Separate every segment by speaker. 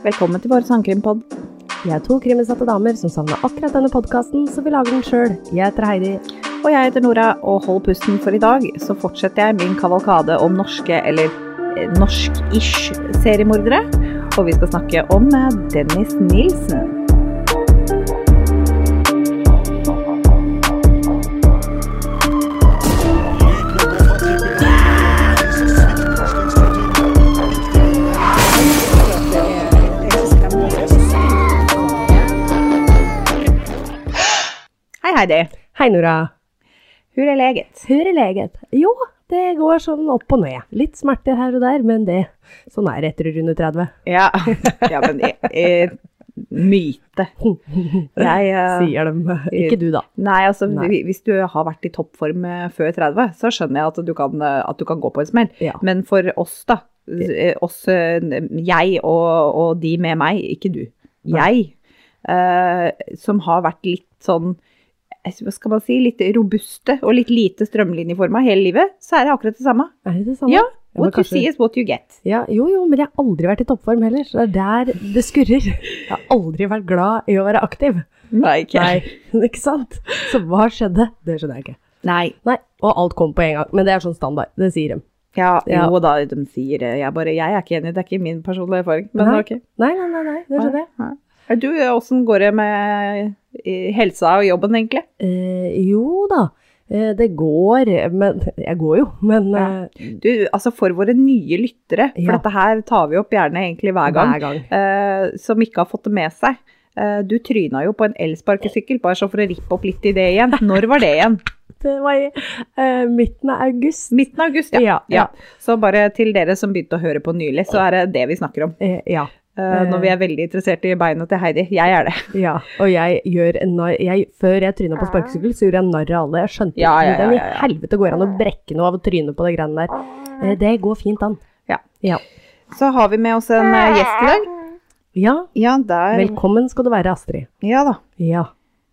Speaker 1: Velkommen til vår sangkrimpod.
Speaker 2: Vi er to krimutsatte damer som savna akkurat denne podkasten, så vi lager den sjøl. Jeg heter Heidi.
Speaker 1: Og jeg heter Nora, og hold pusten, for i dag så fortsetter jeg min kavalkade om norske, eller eh, norsk-ish seriemordere. Og vi skal snakke om eh, Dennis Nilsen. Heidi.
Speaker 2: Hei, Nora.
Speaker 1: Hvor er leget?
Speaker 2: Hvor er leget? Jo, det går sånn opp og ned. Litt smerter her og der, men det Sånn er det etter runde 30.
Speaker 1: Ja, ja men eh, eh, myte. Jeg uh,
Speaker 2: Sier dem. Ikke du, da.
Speaker 1: Nei, altså
Speaker 2: Nei.
Speaker 1: hvis du har vært i toppform eh, før 30, så skjønner jeg at du kan, eh, at du kan gå på en smell.
Speaker 2: Ja.
Speaker 1: Men for oss, da. Oss, jeg og, og de med meg, ikke du. Jeg, uh, som har vært litt sånn hva skal man si, litt robuste og litt lite strømlinjeforma hele livet, så er det akkurat det samme.
Speaker 2: Er det det samme?
Speaker 1: Ja,
Speaker 2: men
Speaker 1: what you
Speaker 2: kanskje-
Speaker 1: see is what you get.
Speaker 2: Ja, jo, jo, men jeg har aldri vært i toppform heller, så det er der det skurrer. Jeg har aldri vært glad i å være aktiv.
Speaker 1: Nei, ikke.
Speaker 2: Nei, ikke sant? Så hva skjedde? Det skjønner jeg ikke.
Speaker 1: Nei.
Speaker 2: Nei, og alt kom på en gang. Men det er sånn standard. Det sier de.
Speaker 1: Ja,
Speaker 2: Ja.
Speaker 1: jo da, de sier det. Jeg, bare, jeg er ikke enig, det er ikke min personlige erfaring. Men
Speaker 2: Nei.
Speaker 1: ok.
Speaker 2: Nei, nei, nei, nei det skjønner jeg.
Speaker 1: Er Du, åssen går det med eh, helsa og jobben, egentlig?
Speaker 2: Eh, jo da, eh, det går, men jeg går jo, men
Speaker 1: Ja.
Speaker 2: eh,
Speaker 1: Du, altså For våre nye lyttere, for
Speaker 2: Ja.
Speaker 1: dette her tar vi opp gjerne egentlig hver gang,
Speaker 2: hver gang.
Speaker 1: eh, som ikke har fått det med seg. Eh, du tryna jo på en elsparkesykkel, bare så for å rippe opp litt i det igjen. Når var det igjen?
Speaker 2: Det var i uh, midten av august.
Speaker 1: Midten av august, ja.
Speaker 2: Ja, ja.
Speaker 1: Så bare til dere som begynte å høre på nylig, så er det det vi snakker om.
Speaker 2: Ja,
Speaker 1: Eh, når vi er veldig interessert i beina til Heidi. Jeg er det.
Speaker 2: ja, og jeg gjør en narr, jeg, før jeg tryna på sparkesykkel, så gjorde jeg narr av alle. Jeg skjønte
Speaker 1: Ja, ja,
Speaker 2: ikke hvordan
Speaker 1: ja, ja, ja.
Speaker 2: i helvete går an å brekke noe av å tryne på det greiene der. Uh, det går fint an.
Speaker 1: Ja.
Speaker 2: Ja.
Speaker 1: Så har vi med oss en uh, gjest i dag.
Speaker 2: Ja,
Speaker 1: Ja, der.
Speaker 2: velkommen skal du være, Astrid.
Speaker 1: Ja da.
Speaker 2: Ja.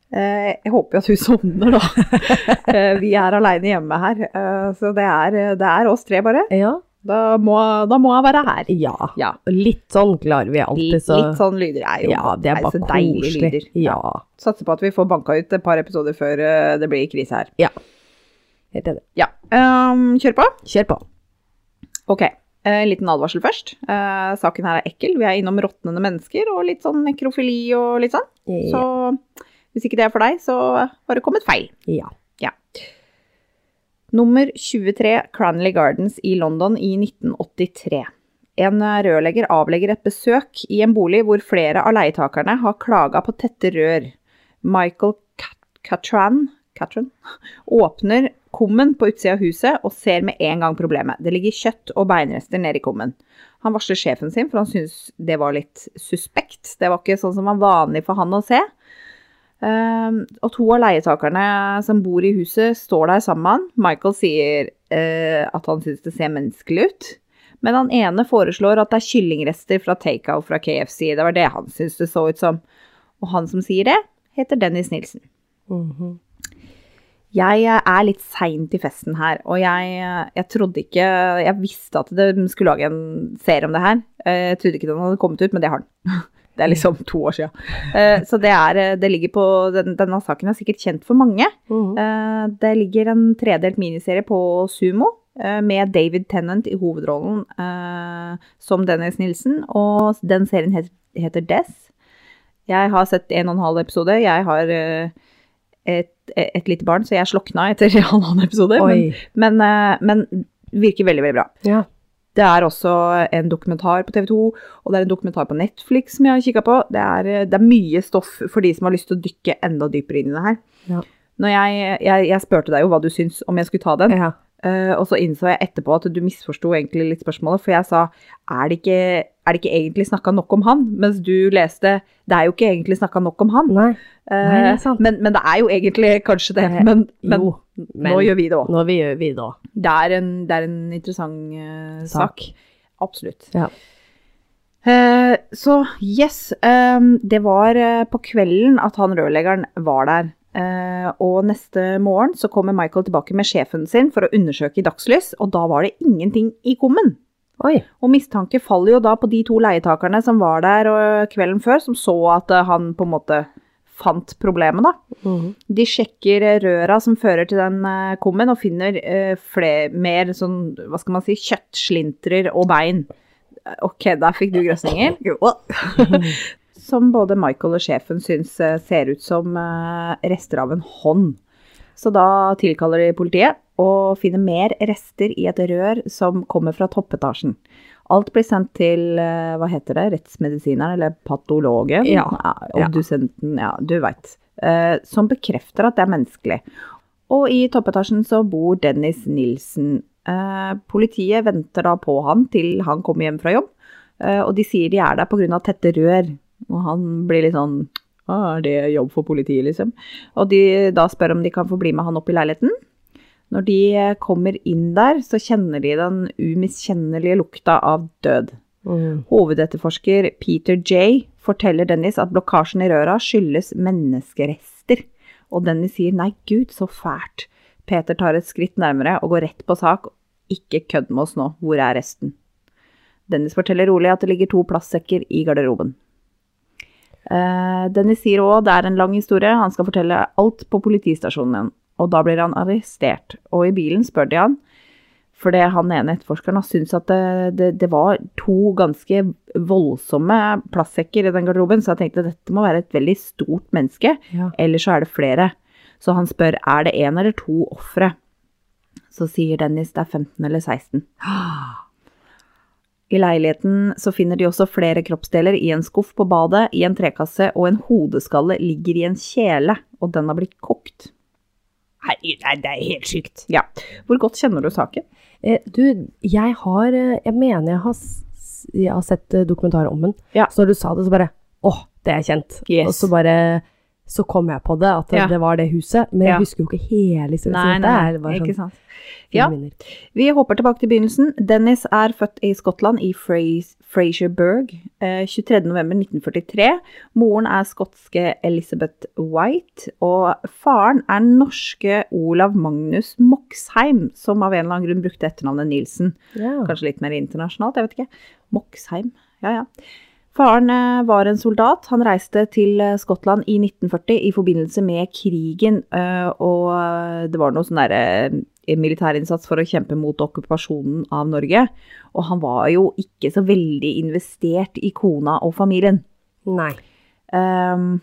Speaker 1: Eh, jeg håper jo at hun sovner, da. Eh, vi er aleine hjemme her, eh, så det er, det er oss tre, bare.
Speaker 2: Ja.
Speaker 1: Da må, da må jeg være her.
Speaker 2: Ja.
Speaker 1: Ja.
Speaker 2: Litt sånn klarer vi alltid,
Speaker 1: Litt,
Speaker 2: så
Speaker 1: litt sånn lyder er jo
Speaker 2: Ja, det er bare
Speaker 1: så deilige
Speaker 2: koselig.
Speaker 1: lyder.
Speaker 2: Ja.
Speaker 1: Satser på at vi får banka ut et par episoder før eh, det blir krise her.
Speaker 2: ja. Helt enig.
Speaker 1: Ja. Um, kjør på.
Speaker 2: Kjør på.
Speaker 1: Ok. En liten advarsel først. Eh, saken her er ekkel. Vi er innom råtnende mennesker og litt sånn nekrofili og litt sånn. Så hvis ikke det er for deg, så har det kommet feil.
Speaker 2: Ja.
Speaker 1: Nummer 23 Cranley Gardens i London i 1983. En rørlegger avlegger et besøk i en bolig hvor flere av leietakerne har klaga på tette rør. Michael Catran, Catran åpner kummen på utsida av huset og ser med en gang problemet. Det ligger kjøtt og beinrester nede i kummen. Han varsler sjefen sin, for han syns det var litt suspekt. Det var ikke sånn som var vanlig for han å se. Um, og to av leietakerne som bor i huset, står der sammen. Michael sier eh, at han syns det ser menneskelig ut. Men han ene foreslår at det er kyllingrester fra takeout fra KFC. Det var det han syntes det så ut som. Og han som sier det, heter Dennis Nilsen.
Speaker 2: Mhm.
Speaker 1: Jeg eh, er litt sein til festen her, og jeg, eh, jeg trodde ikke Jeg visste at de skulle lage en serie om det her. Jeg trodde ikke den hadde kommet ut, men det har den. Det er liksom to år siden. Uh, Så det, er, eh, det ligger på den, Denne saken er sikkert kjent for mange. Eh, Det ligger en tredelt miniserie på Sumo med David Tennant i hovedrollen som Dennis Nilsen, og den serien het- heter Death. Jeg har sett en og en halv episode. Jeg har et, et lite barn, så jeg slokna etter halvannen episode. Men, men, men virker veldig, veldig bra.
Speaker 2: Ja.
Speaker 1: Det er også en dokumentar på TV 2, og det er en dokumentar på Netflix som jeg har kikka på. Det er, eh, det er mye stoff for de som har lyst til å dykke enda dypere inn i det her.
Speaker 2: Ja.
Speaker 1: Jeg, jeg, jeg spurte deg jo hva du syns om jeg skulle ta den,
Speaker 2: ja.
Speaker 1: uh, og så innså jeg etterpå at du misforsto egentlig litt spørsmålet, for jeg sa er det ikke, er det ikke egentlig snakka nok om han? Mens du leste det er jo ikke egentlig snakka nok om han.
Speaker 2: Nei.
Speaker 1: Eh,
Speaker 2: Nei, det er
Speaker 1: men, men det er jo egentlig kanskje det.
Speaker 2: Eh,
Speaker 1: Men, men
Speaker 2: jo, men
Speaker 1: nå gjør vi det òg.
Speaker 2: Nå vi gjør vi det òg.
Speaker 1: Det en, det er en interessant uh, sak.
Speaker 2: Sak.
Speaker 1: Absolutt.
Speaker 2: Ja.
Speaker 1: Uh, så yes, um, det var uh, på kvelden at han rørleggeren var der. Eh, og neste morgen så kommer Michael tilbake med sjefen sin for å undersøke i dagslys, og da var det ingenting i kummen.
Speaker 2: Oi.
Speaker 1: Og mistanke faller jo da på de to leietakerne som var der kvelden før, som så at eh, han på en måte fant problemet, da.
Speaker 2: Mm.
Speaker 1: De sjekker eh, røra som fører til den eh, kummen, og finner eh, fler, mer sånn, hva skal man si, kjøttslintrer og bein. Ok, der fikk du grøsninger. som både Michael og sjefen syns ser ut som rester av en hånd. Så da tilkaller de politiet og finner mer rester i et rør som kommer fra toppetasjen. Alt blir sendt til, eh, hva heter det, rettsmedisineren eller patologen?
Speaker 2: Ja.
Speaker 1: Obdusenten, ja, du veit. Som bekrefter at det er menneskelig. Og i toppetasjen så bor Dennis Nilsen. Eh, politiet venter da på han til han kommer hjem fra jobb, eh, og de sier de er der pga. tette rør. Og han blir litt sånn «Å, Er det jobb for politiet, liksom? Og de da spør om de kan få bli med han opp i leiligheten. Når de eh, kommer inn der, så kjenner de den umiskjennelige lukta av død.
Speaker 2: Mm.
Speaker 1: Hovedetterforsker Peter J. forteller Dennis at blokkasjen i røra skyldes menneskerester. Og Dennis sier nei, gud, så fælt. Peter tar et skritt nærmere og går rett på sak. Ikke kødd med oss nå, hvor er resten? Dennis forteller rolig at det ligger to plastsekker i garderoben. Uh, Dennis sier òg det er en lang historie, han skal fortelle alt på politistasjonen igjen. Og da blir han arrestert. Og i bilen spør de han, fordi han ene etterforskeren har syntes at det, det, det var to ganske voldsomme plastsekker i den garderoben, så jeg tenkte dette må være et veldig stort menneske,
Speaker 2: Ja.
Speaker 1: eller så er det flere. Så han spør er det én eller to ofre. Så sier Dennis det er 15 eller 16. I leiligheten så finner de også flere kroppsdeler i en skuff på badet, i en trekasse, og en hodeskalle ligger i en kjele, og den har blitt kokt.
Speaker 2: Herregud, nei, det er helt sykt.
Speaker 1: Ja. Hvor godt kjenner du saken?
Speaker 2: Eh, du, jeg har eh, Jeg mener jeg har, jeg har sett eh, dokumentar om den.
Speaker 1: Ja.
Speaker 2: Så når du sa det, så bare Åh, det er kjent.
Speaker 1: Yes.
Speaker 2: Og så bare Så kom jeg på det, at det,
Speaker 1: Ja.
Speaker 2: det var det huset. Men
Speaker 1: Ja.
Speaker 2: jeg husker jo ikke hele historien.
Speaker 1: Nei,
Speaker 2: nei,
Speaker 1: nei,
Speaker 2: det
Speaker 1: ikke
Speaker 2: sånn
Speaker 1: sant. Ja. Vi hopper tilbake til begynnelsen. Dennis er født i Skottland, i Fras- Fraserburg, eh, 23.11.1943. Moren er skotske Elizabeth White, og faren er norske Olav Magnus Moxheim, som av en eller annen grunn brukte etternavnet Nilsen.
Speaker 2: Ja.
Speaker 1: Kanskje litt mer internasjonalt, jeg vet ikke. Moxheim, ja ja. Faren eh, var en soldat. Han reiste til eh, Skottland i 1940 i forbindelse med krigen, eh, og det var noe sånn derre militærinnsats for å kjempe mot okkupasjonen av Norge. Og han var jo ikke så veldig investert i kona og familien.
Speaker 2: Nei.
Speaker 1: Um,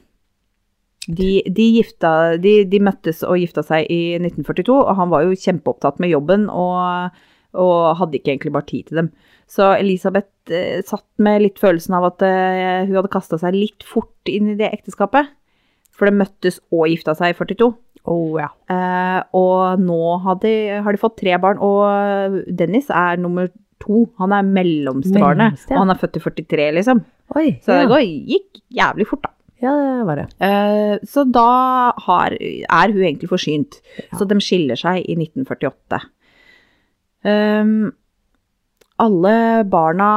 Speaker 1: de, de, gifta, de, de møttes og gifta seg i 1942, og han var jo kjempeopptatt med jobben og, og hadde ikke egentlig bare tid til dem. Så Elisabeth eh, satt med litt følelsen av at eh, hun hadde kasta seg litt fort inn i det ekteskapet. For de møttes og gifta seg i 42.
Speaker 2: Å ja.
Speaker 1: Eh, og nå har de, har de fått tre barn, og Dennis er nummer to. Han er mellomste barnet,
Speaker 2: ja.
Speaker 1: og han er født i 43, liksom.
Speaker 2: Oi.
Speaker 1: Så
Speaker 2: ja.
Speaker 1: det går, gikk jævlig fort, da.
Speaker 2: ja, det var det.
Speaker 1: Eh, så da har, er hun egentlig forsynt. Så de skiller seg i 1948. Um, alle barna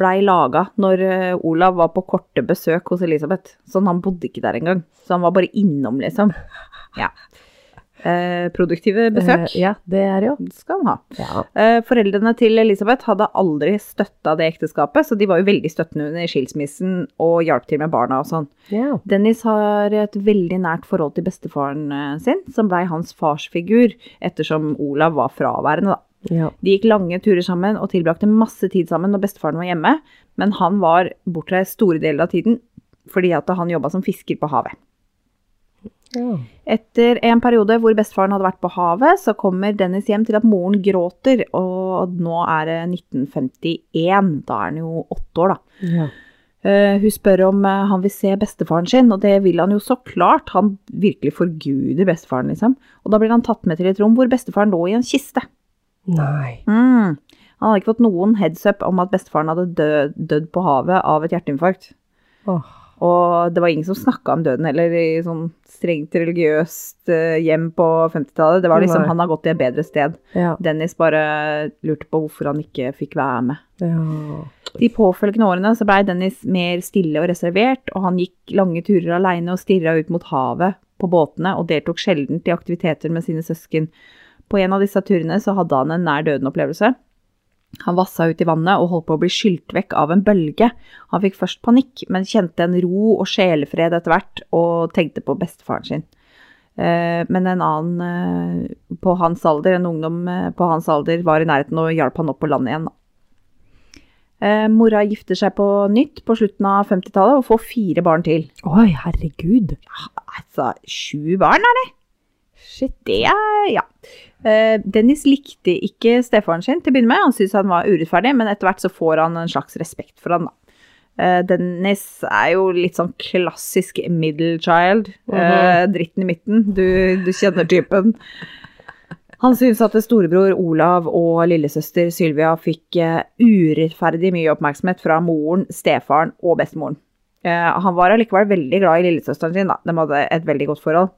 Speaker 1: blei laga når eh, Olav var på korte besøk hos Elisabeth. Sånn, han bodde ikke der engang. Så han var bare innom, liksom. Ja. Eh, produktive besøk
Speaker 2: Eh, ja, det er det jo.
Speaker 1: skal han ha.
Speaker 2: Ja.
Speaker 1: Eh, Foreldrene til Elisabeth hadde aldri støtta det ekteskapet, så de var jo veldig støttende under skilsmissen og hjalp til med barna og sånn.
Speaker 2: ja.
Speaker 1: Dennis har et veldig nært forhold til bestefaren eh, sin, som blei hans farsfigur, ettersom Olav var fraværende, da.
Speaker 2: Ja.
Speaker 1: De gikk lange turer sammen og tilbrakte masse tid sammen når bestefaren var hjemme, men han var bortreist store deler av tiden fordi at han jobba som fisker på havet.
Speaker 2: ja.
Speaker 1: Etter en periode hvor bestefaren hadde vært på havet, så kommer Dennis hjem til at moren gråter, og nå er det 1951. Da er han jo åtte år, da.
Speaker 2: ja.
Speaker 1: Uh, hun spør om uh, han vil se bestefaren sin, og det vil han jo så klart. Han virkelig forguder bestefaren, liksom. Og da blir han tatt med til et rom hvor bestefaren lå i en kiste.
Speaker 2: Nei.
Speaker 1: Mm. Han hadde ikke fått noen heads up om at bestefaren hadde død, dødd på havet av et hjerteinfarkt.
Speaker 2: Oh.
Speaker 1: Og det var ingen som snakka om døden heller i sånn strengt religiøst eh, hjem på 50-tallet. Det var liksom
Speaker 2: Nei.
Speaker 1: han har gått til et bedre sted.
Speaker 2: Ja.
Speaker 1: Dennis bare lurte på hvorfor han ikke fikk være med.
Speaker 2: ja.
Speaker 1: De påfølgende årene så blei Dennis mer stille og reservert, og han gikk lange turer aleine og stirra ut mot havet på båtene og deltok sjelden i aktiviteter med sine søsken. På en av disse turene så hadde han en nær døden-opplevelse. Han vassa ut i vannet og holdt på å bli skylt vekk av en bølge. Han fikk først panikk, men kjente en ro og sjelefred etter hvert, og tenkte på bestefaren sin. Eh, Men en annen eh, på hans alder, en ungdom eh, på hans alder, var i nærheten og hjalp han opp på land igjen. Mora gifter seg på nytt på slutten av 50-tallet og får fire barn til.
Speaker 2: Oi, herregud.
Speaker 1: Altså, sju barn er det?
Speaker 2: Shit.
Speaker 1: Det er, ja. Uh, Dennis likte ikke stefaren sin til å begynne med. Han syntes han var urettferdig, men etter hvert så får han en slags respekt for han da. Uh, Dennis er jo litt sånn klassisk middle child. eh, dritten i midten. Du, du kjenner typen. Han syntes at storebror Olav og lillesøster Sylvia fikk urettferdig mye oppmerksomhet fra moren, stefaren og bestemoren. Han var allikevel veldig glad i lillesøsteren sin, da. De hadde et veldig godt forhold.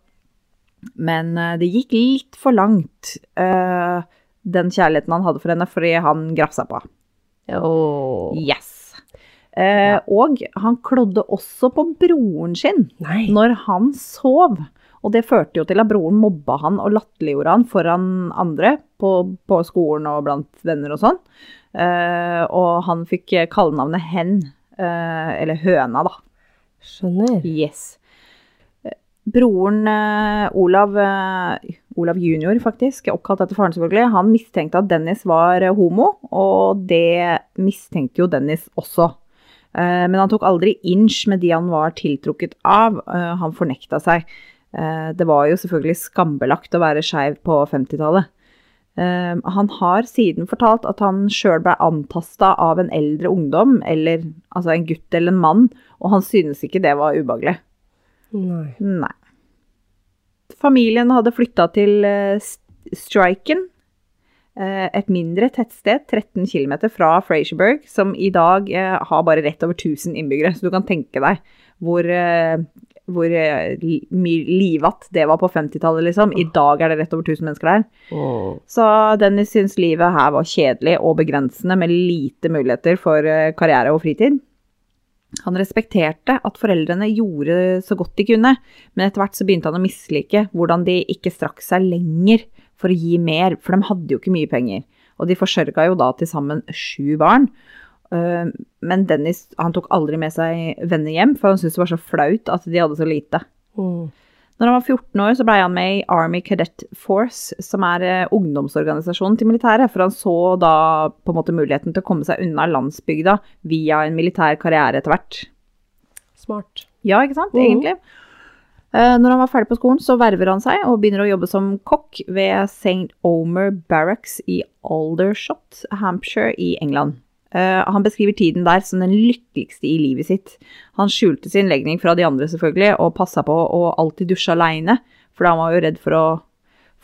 Speaker 1: Men eh, det gikk litt for langt, eh, den kjærligheten han hadde for henne, fordi han grafsa på.
Speaker 2: Åh.
Speaker 1: Yes. Ja. Og han klodde også på broren sin
Speaker 2: Nei.
Speaker 1: når han sov. Og det førte jo til at broren mobba han og latterliggjorde han foran andre på, på skolen og blant venner og sånn. Eh, og han fikk kallenavnet Hen, eh, eller Høna, da.
Speaker 2: Skjønner.
Speaker 1: Yes. Broren eh, Olav, eh, Olav junior faktisk, oppkalt etter faren selvfølgelig, han mistenkte at Dennis var eh, homo, og det mistenkte jo Dennis også. Men han tok aldri inch med de han var tiltrukket av, han fornekta seg. Det var jo selvfølgelig skambelagt å være skeiv på 50-tallet. Eh, han har siden fortalt at han sjøl ble antasta av en eldre ungdom, eller altså en gutt eller en mann, og han synes ikke det var ubehagelig.
Speaker 2: Nei.
Speaker 1: Nei. Familien hadde flytta til eh, Striken, eh, et mindre tettsted 13 km fra Fraserburg, som i dag eh, har bare rett over 1000 innbyggere. Så du kan tenke deg hvor, hvor li- livatt det var på 50-tallet, liksom. I dag er det rett over 1000 mennesker der.
Speaker 2: Oh.
Speaker 1: Så Dennis syns livet her var kjedelig og begrensende, med lite muligheter for karriere og fritid. Han respekterte at foreldrene gjorde så godt de kunne, men etter hvert så begynte han å mislike hvordan de ikke strakk seg lenger for å gi mer, for de hadde jo ikke mye penger. Og de forsørga jo da til sammen sju barn. Eh, Men Dennis han tok aldri med seg venner hjem, for han syntes det var så flaut at de hadde så lite.
Speaker 2: Mm.
Speaker 1: Når han var 14 år, så ble han med i Army Cadet Force, som er eh, ungdomsorganisasjonen til militæret, for han så da på en måte muligheten til å komme seg unna landsbygda via en militær karriere etter hvert.
Speaker 2: Smart.
Speaker 1: Ja, ikke sant?
Speaker 2: Mhm.
Speaker 1: Egentlig. Eh, Når han var ferdig på skolen, så verver han seg og begynner å jobbe som kokk ved St. Omer Barracks i Aldershot, Hampshire i England. Eh, Han beskriver tiden der som den lykkeligste i livet sitt. Han skjulte sin legning fra de andre selvfølgelig, og passa på å alltid dusje aleine, for han var jo redd for å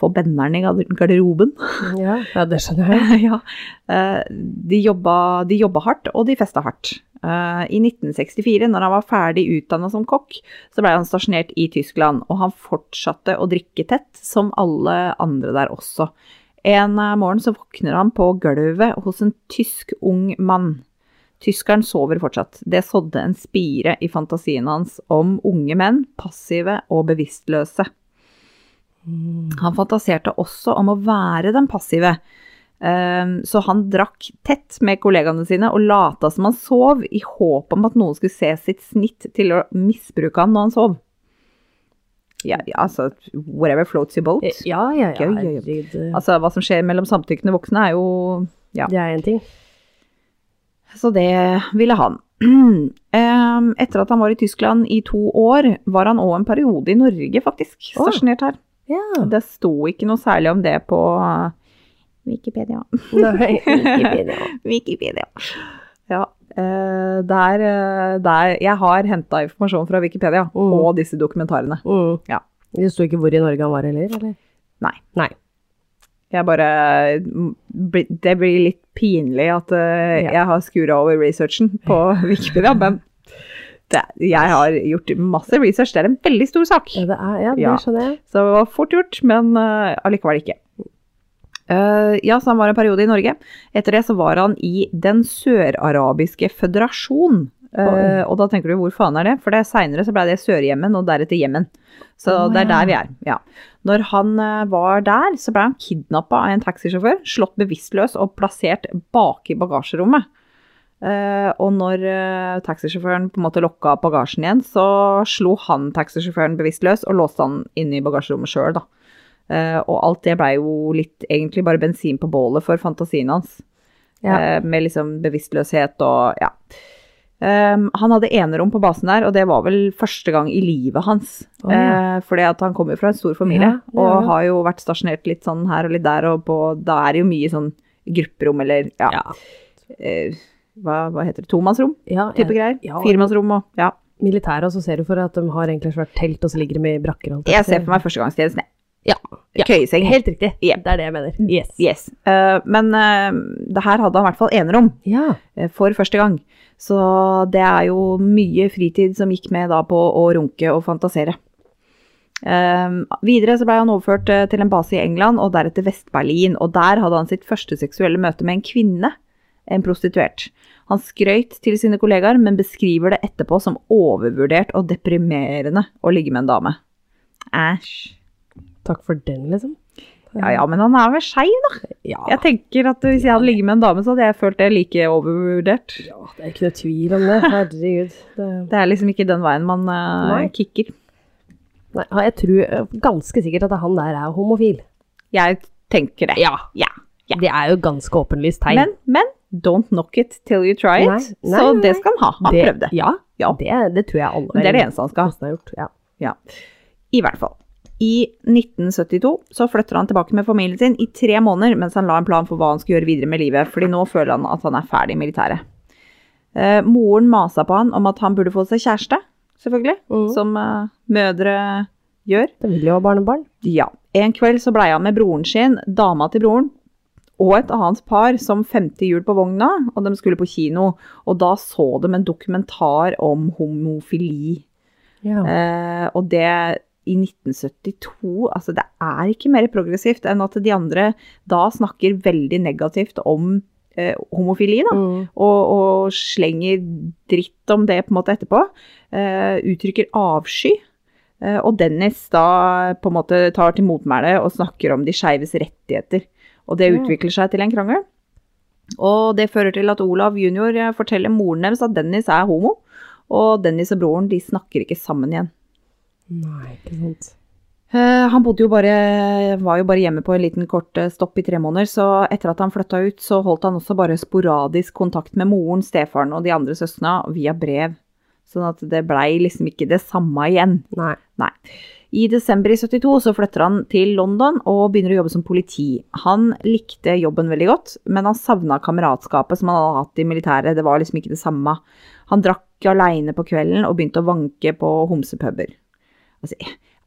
Speaker 1: få benderen i garderoben.
Speaker 2: Ja, ja det skjønner jeg.
Speaker 1: ja. Eh, De jobba, de jobba hardt, og de festa hardt. Eh, I 1964, når han var ferdig utdanna som kokk, så ble han stasjonert i Tyskland, og han fortsatte å drikke tett, som alle andre der også. En eh, morgen så våkner han på gulvet hos en tysk ung mann. Tyskeren sover fortsatt. Det sådde en spire i fantasien hans om unge menn, passive og bevisstløse. Han fantaserte også om å være den passive. Ehm, Så han drakk tett med kollegaene sine og lata som han sov, i håp om at noen skulle se sitt snitt til å misbruke han når han sov. Ja, altså Whatever floats your boat.
Speaker 2: Ja, ja, ja.
Speaker 1: Gøy, gøy, gøy. Altså, hva som skjer mellom samtykkende voksne, er jo ja.
Speaker 2: Det er en ting.
Speaker 1: Så det ville han. Etter at han var i Tyskland i to år, var han òg en periode i Norge, faktisk. Stasjonert her.
Speaker 2: Ja.
Speaker 1: Det sto ikke noe særlig om det på uh, Wikipedia.
Speaker 2: Nei, Wikipedia.
Speaker 1: Wikipedia. Ja. eh, der, eh, der Jeg har henta informasjon fra Wikipedia
Speaker 2: Mm.
Speaker 1: og disse dokumentarene.
Speaker 2: Mm.
Speaker 1: Ja.
Speaker 2: Det sto ikke hvor i Norge han var heller, eller?
Speaker 1: Nei.
Speaker 2: Nei.
Speaker 1: Jeg bare Det blir litt pinlig at eh, jeg har skura over researchen på Wikipedia, men det, jeg har gjort masse research. Det er en veldig stor sak.
Speaker 2: Ja, det er, ja, det skjønner jeg.
Speaker 1: Så det var fort gjort, men allikevel ikke. Eh, ja, så han var en periode i Norge. Etter det så var han i Den sørarabiske føderasjon, Uh, og da tenker du hvor faen er det? For det seinere så ble det Sør-Jemen og deretter Jemen. Så
Speaker 2: oh,
Speaker 1: det er der vi er. Ja. Når han eh, var der, så ble han kidnappa av en taxisjåfør, slått bevisstløs og plassert bak i bagasjerommet. Uh, og når uh, taxisjåføren på en måte lokka opp bagasjen igjen, så slo han taxisjåføren bevisstløs og låste han inne i bagasjerommet sjøl, da. Eh, og alt det blei jo litt egentlig bare bensin på bålet for fantasien hans.
Speaker 2: Ja.
Speaker 1: Eh, med liksom bevisstløshet og ja. Um, han hadde enerom på basen der, og det var vel første gang i livet hans.
Speaker 2: Oh, ja.
Speaker 1: uh, fordi at han kommer fra en stor familie,
Speaker 2: Ja,
Speaker 1: og har jo vært stasjonert litt sånn her og litt der, og på, da er det jo mye sånn grupperom eller ja,
Speaker 2: Ja.
Speaker 1: eh, hva, hva heter det, tomannsrom
Speaker 2: ja
Speaker 1: type
Speaker 2: jeg-
Speaker 1: greier. Firemannsrom og ja.
Speaker 2: Militæret, og så ser du for deg at de har egentlig svært telt, og så ligger de i brakker. holdt
Speaker 1: Jeg
Speaker 2: på å
Speaker 1: ser for meg førstegangstjenesten.
Speaker 2: Ja. ja.
Speaker 1: Køyeseng.
Speaker 2: Helt riktig.
Speaker 1: Yep.
Speaker 2: Det er det jeg mener. Yes.
Speaker 1: Yes. Uh, men uh, det her hadde han i hvert fall enerom.
Speaker 2: Ja.
Speaker 1: uh, for første gang. Så det er jo mye fritid som gikk med da på å runke og fantasere. Videre så ble han overført til en base i England og deretter Vest-Berlin, og der hadde han sitt første seksuelle møte med en kvinne, en prostituert. Han skrøyt til sine kollegaer, men beskriver det etterpå som overvurdert og deprimerende å ligge med en dame. Æsj.
Speaker 2: Takk for den, liksom.
Speaker 1: Ja ja, men han er vel skeiv, da.
Speaker 2: Ja.
Speaker 1: Jeg tenker at hvis jeg hadde ligget med en dame, så hadde jeg følt det like overvurdert.
Speaker 2: ja, det er ikke noe tvil om det. Herregud. Det...
Speaker 1: Det er liksom ikke den veien man
Speaker 2: uh,
Speaker 1: kicker.
Speaker 2: Nei, jeg tror eh, ganske sikkert at han der er homofil.
Speaker 1: Jeg tenker det.
Speaker 2: Ja.
Speaker 1: Ja. Ja.
Speaker 2: Det er jo ganske åpenlyst tegn.
Speaker 1: Men, men don't knock it till you try it.
Speaker 2: Nei, nei,
Speaker 1: så det skal han ha. Han
Speaker 2: det,
Speaker 1: prøvde.
Speaker 2: Ja,
Speaker 1: Ja.
Speaker 2: Det, det tror jeg alle
Speaker 1: det er det eneste han skal ha.
Speaker 2: gjort. Ja.
Speaker 1: Ja. I hvert fall. I 1972 så flytter han tilbake med familien sin i tre måneder mens han la en plan for hva han skulle gjøre videre med livet, fordi nå føler han at han er ferdig i militæret. Eh, moren masa på han om at han burde få seg kjæreste, selvfølgelig,
Speaker 2: mm.
Speaker 1: som eh, mødre gjør.
Speaker 2: Det vil jo ha barnebarn.
Speaker 1: Ja. En kveld så blei han med broren sin, dama til broren, og et annet par som femte hjul på vogna, og de skulle på kino. Og da så de en dokumentar om homofili.
Speaker 2: Ja.
Speaker 1: Eh, og det i 1972 Altså, det er ikke mer progressivt enn at de andre da snakker veldig negativt om eh, homofili, da.
Speaker 2: Mm.
Speaker 1: Og, og slenger dritt om det på en måte etterpå. Eh, uttrykker avsky. Eh, og Dennis da på en måte tar til motmæle og snakker om de skeives rettigheter. Og det utvikler seg til en krangel. Og det fører til at Olav jr. forteller moren deres at Dennis er homo. Og Dennis og broren de snakker ikke sammen igjen.
Speaker 2: Nei, ikke sant.
Speaker 1: Eh, han bodde jo bare, var jo bare hjemme på en liten kort eh, stopp i tre måneder, så etter at han flytta ut, så holdt han også bare sporadisk kontakt med moren, stefaren og de andre søsknene via brev. Sånn at det blei liksom ikke det samme igjen.
Speaker 2: Nei.
Speaker 1: Nei. I desember i 72 så flytter han til London og begynner å jobbe som politi. Han likte jobben veldig godt, men han savna kameratskapet som han hadde hatt i militæret. Det var liksom ikke det samme. Han drakk aleine på kvelden og begynte å vanke på homsepuber. Altså,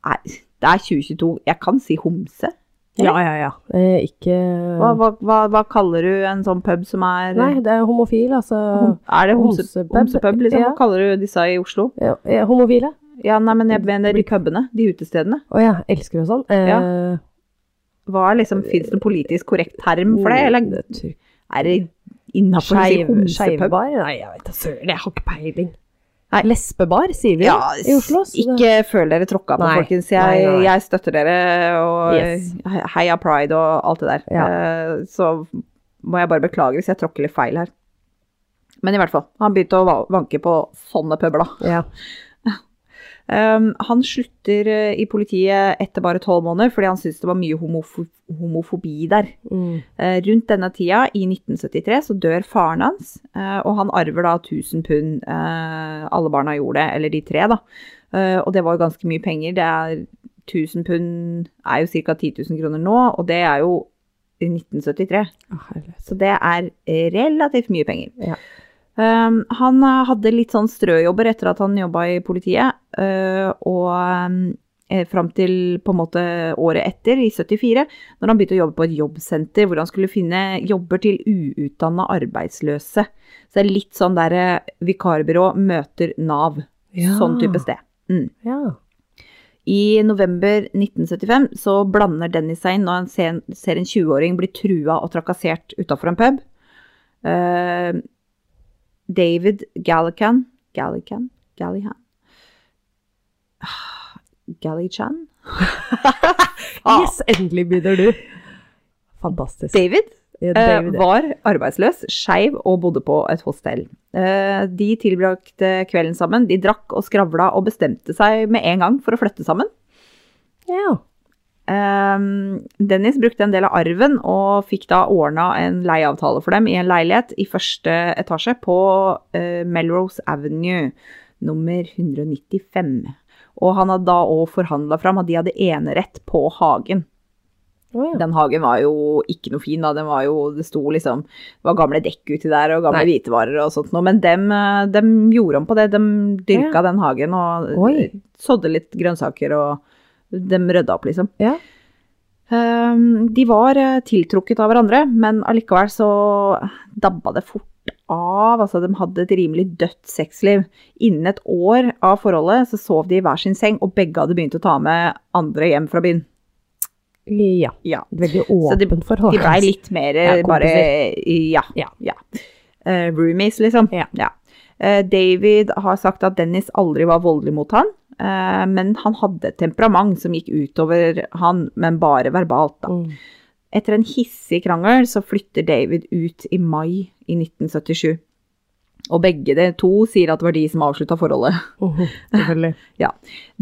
Speaker 1: er- det er 2022, jeg kan si homse.
Speaker 2: Ja, ja, ja. Eh, ikke
Speaker 1: Hva, hva, hva, hva kaller du en sånn pub som er
Speaker 2: Nei, det er homofil, altså.
Speaker 1: hom- Er det homse,
Speaker 2: homsepub,
Speaker 1: homsepub, liksom?
Speaker 2: ja.
Speaker 1: Hva kaller du disse i Oslo?
Speaker 2: Ja, homofile?
Speaker 1: Ja, nei, men jeg mener de pubene, de utestedene.
Speaker 2: Å ja, elsker og sånn. Eh,
Speaker 1: Ja. Hva er liksom, Fins det en politisk korrekt term for det, eller er det innafor å si
Speaker 2: Skeiv-
Speaker 1: homsepub?
Speaker 2: Nei, jeg vet da søren, jeg har ikke peiling.
Speaker 1: Nei.
Speaker 2: Lesbebar, sier vi
Speaker 1: Ja,
Speaker 2: i Oslo.
Speaker 1: ikke føl dere tråkka på,
Speaker 2: Nei,
Speaker 1: folkens. Jeg,
Speaker 2: nei.
Speaker 1: jeg støtter dere, og
Speaker 2: Yes.
Speaker 1: heia pride og alt det der.
Speaker 2: Ja.
Speaker 1: Eh, Så må jeg bare beklage hvis jeg tråkker litt feil her. Men i hvert fall, han begynte å vanke på sånne pøbler, da.
Speaker 2: Ja.
Speaker 1: Um, han slutter eh, i politiet etter bare tolv måneder fordi han syntes det var mye homofo homofobi der.
Speaker 2: Mm.
Speaker 1: Eh, rundt denne tida, i 1973, så dør faren hans, eh, og han arver da 1000 pund. Alle barna gjorde det, eller de tre, da. Og det var jo ganske mye penger. Det er 1000 pund er jo ca. 10 000 kroner nå, og det er jo i 1973.
Speaker 2: Å.
Speaker 1: Så det er relativt mye penger.
Speaker 2: Ja.
Speaker 1: Um, han eh, hadde litt sånn strøjobber etter at han jobba i politiet, uh, og um, fram til på en måte året etter, i 74, når han begynte å jobbe på et jobbsenter hvor han skulle finne jobber til uutdanna arbeidsløse. Så det er litt sånn der eh, vikarbyrå møter Nav.
Speaker 2: Ja.
Speaker 1: Sånn type sted. Mm.
Speaker 2: Ja.
Speaker 1: I november 1975 så blander Dennis seg inn når han ser, ser en 20-åring bli trua og trakassert utafor en pub. Eh, David Gallican Gallican? Gallihan? Gallichan?
Speaker 2: Yes, endelig begynner du. Fantastisk.
Speaker 1: David
Speaker 2: Ja,
Speaker 1: eh,
Speaker 2: David,
Speaker 1: var arbeidsløs, skeiv og bodde på et hostell. Eh, de tilbrakte kvelden sammen. De drakk og skravla og bestemte seg med en gang for å flytte sammen.
Speaker 2: ja.
Speaker 1: Um, Dennis brukte en del av arven og fikk da ordna en leieavtale for dem i en leilighet i første etasje på eh, Melrose Avenue nummer 195. Og han hadde da òg forhandla fram at de hadde enerett på hagen.
Speaker 2: Ja.
Speaker 1: Den hagen var jo ikke noe fin, da. Den var jo, det sto liksom Det var gamle dekk uti der og gamle
Speaker 2: Nei.
Speaker 1: hvitevarer og sånt noe. Men dem, eh, dem gjorde om på det. De dyrka den hagen og
Speaker 2: Oi.
Speaker 1: sådde litt grønnsaker og de rydda opp, liksom.
Speaker 2: Ja.
Speaker 1: Um, de var eh, tiltrukket av hverandre, men allikevel så dabba det fort av. Altså, de hadde et rimelig dødt sexliv. Innen et år av forholdet så sov de i hver sin seng, og begge hadde begynt å ta med andre hjem fra byen.
Speaker 2: ja.
Speaker 1: Ja.
Speaker 2: Veldig
Speaker 1: Så
Speaker 2: åpent forhold.
Speaker 1: De blei litt mer eh,
Speaker 2: Ja,
Speaker 1: bare. Ja.
Speaker 2: Ja.
Speaker 1: ja. Uh, roomies, liksom.
Speaker 2: Ja.
Speaker 1: Uh, David har sagt at Dennis aldri var voldelig mot han, eh, men han hadde et temperament som gikk utover han, men bare verbalt, da.
Speaker 2: Mm.
Speaker 1: Etter en hissig krangel så flytter David ut i mai i 1977. Og begge de to sier at det var de som avslutta forholdet.
Speaker 2: Oh, Selvfølgelig.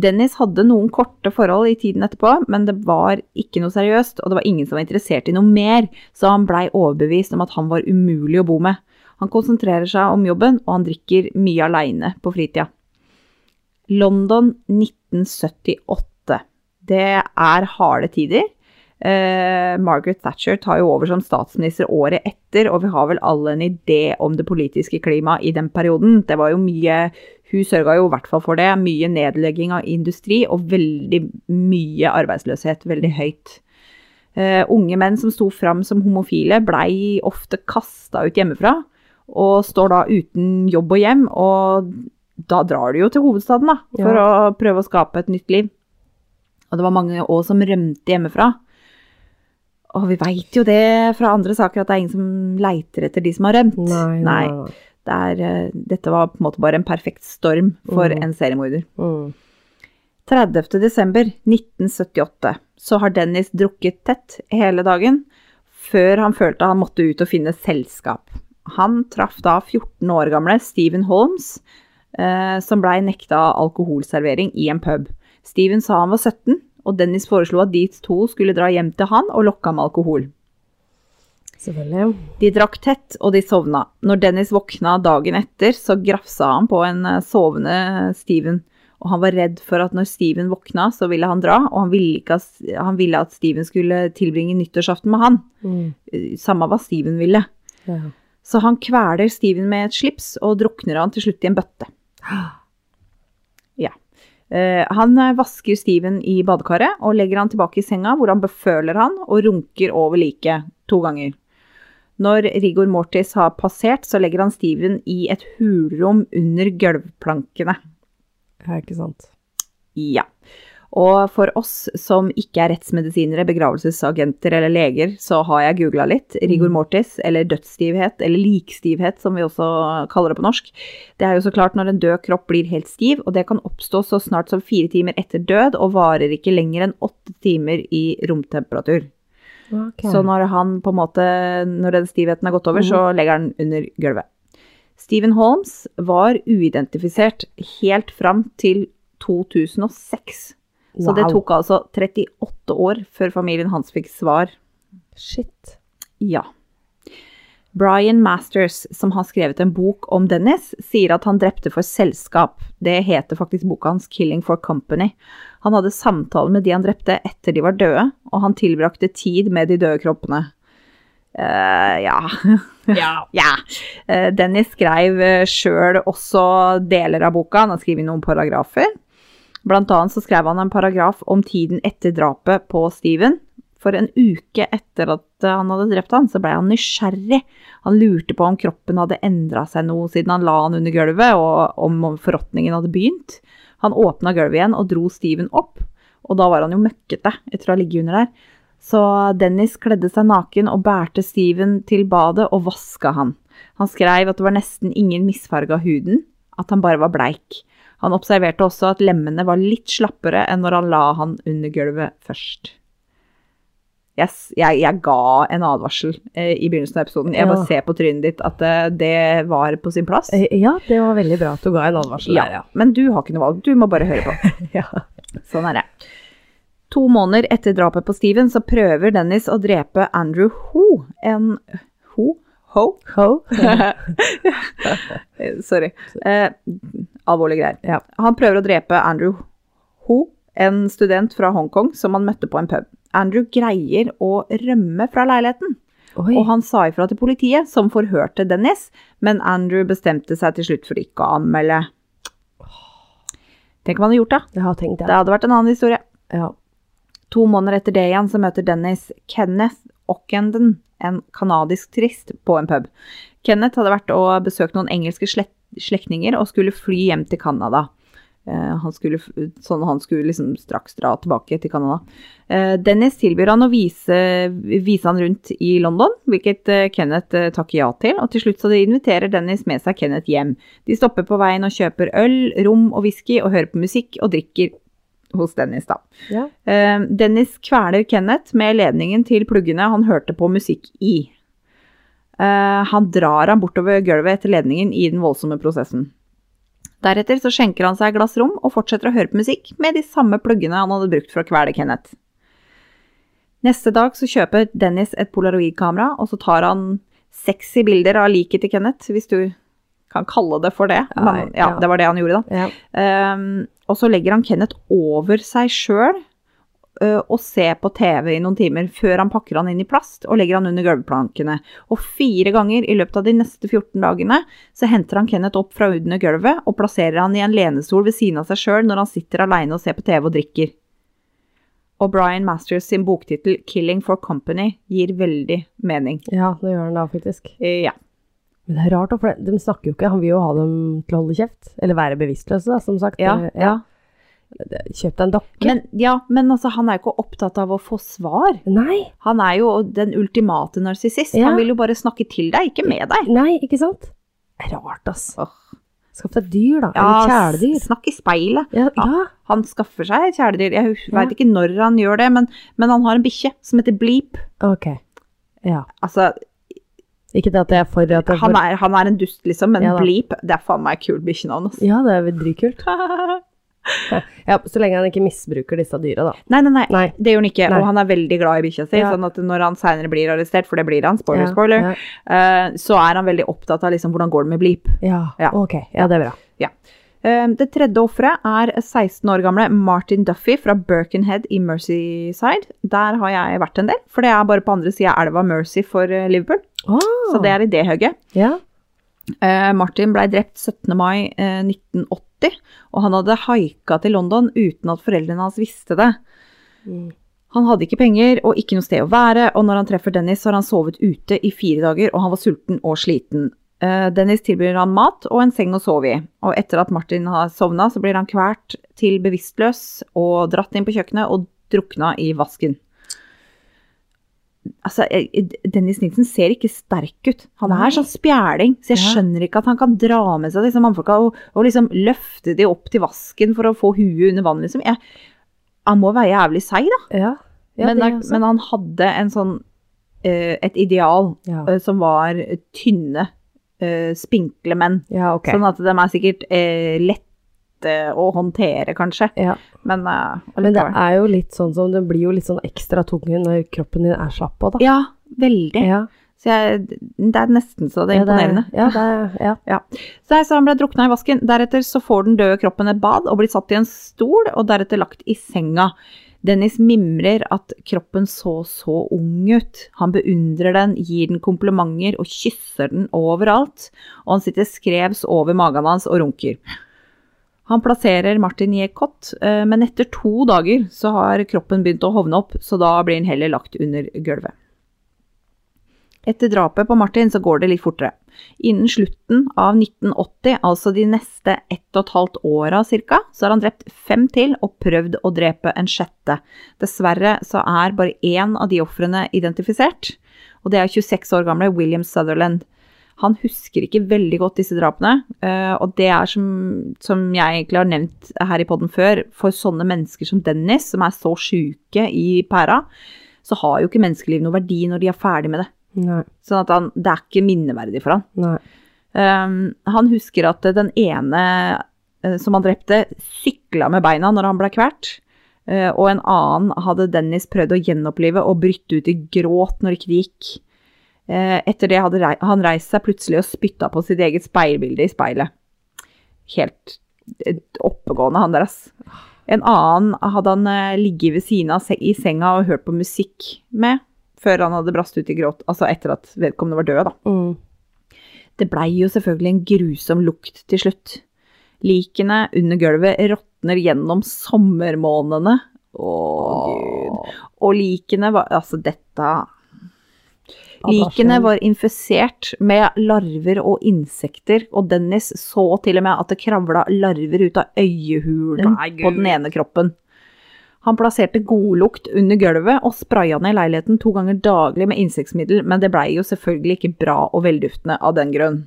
Speaker 1: Dennis hadde noen korte forhold i tiden etterpå, men det var ikke noe seriøst, og det var ingen som var interessert i noe mer, så han blei overbevist om at han var umulig å bo med. Han konsentrerer seg om jobben, og han drikker mye aleine på fritida. London 1978. Det er harde tider. Eh, Margaret Thatcher tar jo over som statsminister året etter, og vi har vel alle en idé om det politiske klimaet i den perioden. Det var jo mye Hun sørga jo i hvert fall for det. Mye nedlegging av industri og veldig mye arbeidsløshet. Veldig høyt. Eh, unge menn som sto fram som homofile, blei ofte kasta ut hjemmefra, og står da uten jobb og hjem. Og da drar du jo til hovedstaden, da, for å prøve å skape et nytt liv. Og det var mange òg som rømte hjemmefra. Og vi veit jo det fra andre saker at det er ingen som leiter etter de som har rømt.
Speaker 2: Nei, nei, nei.
Speaker 1: Det er, eh, dette var på en måte bare en perfekt storm for
Speaker 2: mm.
Speaker 1: en seriemorder.
Speaker 2: Mm.
Speaker 1: 30. desember 1978 så har Dennis drukket tett hele dagen, før han følte han måtte ut og finne selskap. Han traff da 14 år gamle Stephen Holmes, eh, som blei nekta alkoholservering i en pub. Steven sa han var 17, og Dennis foreslo at de to skulle dra hjem til han og lokke ham med alkohol.
Speaker 2: Selvfølgelig.
Speaker 1: De drakk tett, og de sovna. Når Dennis våkna dagen etter, så grafsa han på en eh, sovende Steven. Og han var redd for at når Steven våkna, så ville han dra, og han ville, ikke, at- han ville at Steven skulle tilbringe nyttårsaften med han.
Speaker 2: Mm.
Speaker 1: Eh, Samme hva Steven ville.
Speaker 2: Ja.
Speaker 1: Så han kveler Steven med et slips, og drukner han til slutt i en bøtte. Ja. Eh, han eh, vasker Steven i badekaret, og legger han tilbake i senga, hvor han beføler han, og runker over liket to ganger. Når rigor mortis har passert, så legger han Steven i et hulrom under gulvplankene.
Speaker 2: ja, ikke sant.
Speaker 1: Ja. Og for oss som ikke er rettsmedisinere, begravelsesagenter eller leger, så har jeg googla litt. Rigor mortis, eller dødsstivhet, eller likstivhet som vi også kaller det på norsk. Det er jo så klart når en død kropp blir helt stiv, og det kan oppstå så snart som fire timer etter død, og varer ikke lenger enn åtte timer i romtemperatur.
Speaker 2: Okay.
Speaker 1: Så når han på en måte, når den stivheten er gått over, så legger han under gulvet. Stephen Holmes var uidentifisert helt fram til 2006. Så det tok altså 38 år før familien hans fikk svar.
Speaker 2: Shit.
Speaker 1: Ja. Brian Masters, som har skrevet en bok om Dennis, sier at han drepte for selskap. Det heter faktisk boka hans 'Killing for Company'. Han hadde samtaler med de han drepte etter de var døde, og han tilbrakte tid med de døde kroppene. Uh, ja.
Speaker 2: Ja.
Speaker 1: ja. Uh, Dennis skrev uh, sjøl også deler av boka, han har skrevet noen paragrafer. Blant annet så skrev han en paragraf om tiden etter drapet på Steven. For en uke etter at han hadde drept han, så ble han nysgjerrig. Han lurte på om kroppen hadde endra seg noe siden han la han under gulvet, og om forråtningen hadde begynt. Han åpna gulvet igjen og dro Steven opp, og da var han jo møkkete etter å ha ligget under der. Så Dennis kledde seg naken og bærte Steven til badet og vaska han. Han skrev at det var nesten ingen misfarge av huden. at han bare var bleik. Han observerte også at lemmene var litt slappere enn når han la han under gulvet først. Yes, jeg, jeg ga en advarsel eh, i begynnelsen av episoden. Jeg
Speaker 2: Ja.
Speaker 1: bare ser på trynet ditt at eh, det var på sin plass.
Speaker 2: Eh, Ja, det var veldig bra at du ga en advarsel
Speaker 1: Ja,
Speaker 2: der, ja.
Speaker 1: men du har ikke noe valg. Du må bare høre på.
Speaker 2: ja.
Speaker 1: Sånn er det. To måneder etter drapet på Steven så prøver Dennis å drepe Andrew Ho. En Ho? Ho?
Speaker 2: Ho.
Speaker 1: Sorry. Eh, alvorlige greier.
Speaker 2: Ja.
Speaker 1: Han prøver å drepe Andrew Ho, en student fra Hongkong som han møtte på en pub. Andrew greier å rømme fra leiligheten,
Speaker 2: Oi.
Speaker 1: og han sa ifra til politiet, som forhørte Dennis, men Andrew bestemte seg til slutt for ikke å anmelde. Tenk hva han hadde gjort, da.
Speaker 2: Det, har tenkt
Speaker 1: Det
Speaker 2: det.
Speaker 1: hadde vært en annen historie.
Speaker 2: Ja.
Speaker 1: To måneder etter det igjen så møter Dennis Kenneth Ockenden, en kanadisk turist, på en pub. Kenneth hadde vært og besøkt noen engelske slekt slektninger og skulle fly hjem til Canada. Eh, han skulle, sånn han skulle liksom straks dra tilbake til Canada. Eh, Dennis tilbyr han å vise, vise han rundt i London, hvilket eh, Kenneth takker ja til. Og til slutt så inviterer Dennis med seg Kenneth hjem. De stopper på veien og kjøper øl, rom og whisky og hører på musikk og drikker hos Dennis, da.
Speaker 2: ja.
Speaker 1: Dennis kveler Kenneth med ledningen til pluggene han hørte på musikk i. Eh, han drar ham bortover gulvet etter ledningen i den voldsomme prosessen. Deretter så skjenker han seg et glass rom og fortsetter å høre på musikk med de samme pluggene han hadde brukt for å kvele Kenneth. Neste dag så kjøper Dennis et polaroidkamera, og så tar han sexy bilder av liket til Kenneth, hvis du kan kalle det for det. Men, ja,
Speaker 2: ja.
Speaker 1: det var det han gjorde, da.
Speaker 2: ja.
Speaker 1: Um, og så legger han Kenneth over seg sjøl og ser på TV i noen timer før han pakker han inn i plast og legger han under gulvplankene. Og fire ganger i løpet av de neste 14 dagene så henter han Kenneth opp fra under gulvet og plasserer han i en lenestol ved siden av seg sjøl når han sitter aleine og ser på TV og drikker. Og Brian Masters sin boktittel 'Killing for Company' gir veldig mening.
Speaker 2: ja, det gjør han da faktisk.
Speaker 1: Eh, Ja.
Speaker 2: Men det er rart, for de snakker jo ikke. Han vil jo ha dem til å holde kjeft. Eller være bevisstløse, da, som sagt.
Speaker 1: Ja,
Speaker 2: Eh,
Speaker 1: ja.
Speaker 2: Kjøp deg en dokke.
Speaker 1: Men, ja, men altså, han er jo ikke opptatt av å få svar.
Speaker 2: Nei,
Speaker 1: Han er jo den ultimate narsissist.
Speaker 2: Ja.
Speaker 1: Han vil jo bare snakke til deg, ikke med deg.
Speaker 2: nei, ikke sant? Rart, ass.
Speaker 1: Oh.
Speaker 2: Skaff deg dyr, da.
Speaker 1: Ja,
Speaker 2: Eller kjæledyr.
Speaker 1: snakk i speilet.
Speaker 2: Ja,
Speaker 1: Ja. Han skaffer seg kjæledyr. Jeg veit ikke når han gjør det, men, men han har en bikkje som heter Bleep.
Speaker 2: ok. Ja.
Speaker 1: Altså,
Speaker 2: Ikke det at jeg er for at jeg
Speaker 1: han er, han er en dust, liksom, men. Bleep, det er faen meg kult bikkjenavn, altså.
Speaker 2: Ja, det er dritkult. Ja, så lenge han ikke misbruker disse dyra, da.
Speaker 1: Nei, nei, nei,
Speaker 2: Nei.
Speaker 1: det gjør han ikke.
Speaker 2: Nei.
Speaker 1: Og han er veldig glad i bikkja si,
Speaker 2: Ja.
Speaker 1: sånn at når han seinere blir arrestert, for det blir han, spoiler,
Speaker 2: Ja,
Speaker 1: spoiler,
Speaker 2: Ja,
Speaker 1: Uh, så er han veldig opptatt av liksom hvordan går det med Bleep.
Speaker 2: ja.
Speaker 1: Ja.
Speaker 2: ok. Ja, det er bra.
Speaker 1: Eh, Det tredje offeret er 16 år gamle Martin Duffy fra Birkenhead i Merseyside. Der har jeg vært en del, for det er bare på andre sida av elva Mersey for eh, Liverpool.
Speaker 2: Oh.
Speaker 1: Så det er i det hugget.
Speaker 2: Ja.
Speaker 1: Eh, Martin ble drept 17. mai eh, 1980, og han hadde haika til London uten at foreldrene hans visste det.
Speaker 2: Mm.
Speaker 1: Han hadde ikke penger og ikke noe sted å være, og når han treffer Dennis, så har han sovet ute i fire dager, og han var sulten og sliten. Eh, Dennis tilbyr han mat og en seng å sove i, og etter at Martin har sovna, så blir han kvært til bevisstløs og dratt inn på kjøkkenet og drukna i vasken. Altså, Dennis Nilsen ser ikke sterk ut. Han er sånn spjæling, så jeg skjønner ikke at han kan dra med seg disse mannfolka og, og liksom løfte de opp til vasken for å få huet under vann, liksom. Jeg, han må være jævlig seig, da.
Speaker 2: Ja. ja
Speaker 1: men,
Speaker 2: det
Speaker 1: men han hadde en sånn uh, et ideal
Speaker 2: ja.
Speaker 1: uh, som var tynne, uh, spinkle menn.
Speaker 2: ja, ok.
Speaker 1: Sånn at de er sikkert eh, lette å håndtere, kanskje.
Speaker 2: Ja.
Speaker 1: Men, uh,
Speaker 2: Men det er jo litt sånn som det blir jo litt sånn ekstra tung når kroppen din er slapp av, da.
Speaker 1: Ja, veldig.
Speaker 2: Ja.
Speaker 1: Så jeg, det er nesten så det er
Speaker 2: Ja,
Speaker 1: imponerende.
Speaker 2: Ja, det er, ja.
Speaker 1: Så, nei, så han ble drukna i vasken. Deretter så får den døde kroppen et bad og blir satt i en stol, og deretter lagt i senga. Dennis mimrer at kroppen så så ung ut. Han beundrer den, gir den komplimenter og kysser den overalt. Og han sitter skrevs over magen hans og runker. Han plasserer Martin i et kott, eh, men etter to dager så har kroppen begynt å hovne opp, så da blir han heller lagt under gulvet. Etter drapet på Martin så går det litt fortere. Innen slutten av 1980, altså de neste ett og et halvt åra ca., så har han drept fem til og prøvd å drepe en sjette. Dessverre så er bare én av de ofrene identifisert, og det er 26 år gamle William Sutherland. Han husker ikke veldig godt disse drapene, eh, og det er som, som jeg egentlig har nevnt her i podden før, for sånne mennesker som Dennis, som er så sjuke i pæra, så har jo ikke menneskeliv noe verdi når de er ferdig med det.
Speaker 2: Nei.
Speaker 1: Sånn at han, det er ikke minneverdig for han.
Speaker 2: Nei.
Speaker 1: Um, han husker at den ene uh, som han drepte, sykla med beina når han ble kvert. Uh, og en annen hadde Dennis prøvd å gjenopplive og brytte ut i gråt når ikke det gikk. Eh, etter det hadde rei han reist seg plutselig og spytta på sitt eget speilbilde i speilet. Helt eh, oppegående, han der, ass. En annen hadde han eh, ligget ved siden av se i senga og hørt på musikk med, før han hadde brast ut i gråt. Altså etter at vedkommende var død, da.
Speaker 2: Mm.
Speaker 1: Det blei jo selvfølgelig en grusom lukt til slutt. Likene under gulvet råtner gjennom sommermånedene. Å, gud. Og likene var Altså, dette Likene var infisert med larver og insekter, og Dennis så til og med at det kravla larver ut av øyehulen
Speaker 2: Nei,
Speaker 1: på den ene kroppen. Han plasserte godlukt under gulvet og spraya ned leiligheten to ganger daglig med insektmiddel, men det blei jo selvfølgelig ikke bra og velduftende av den grunn.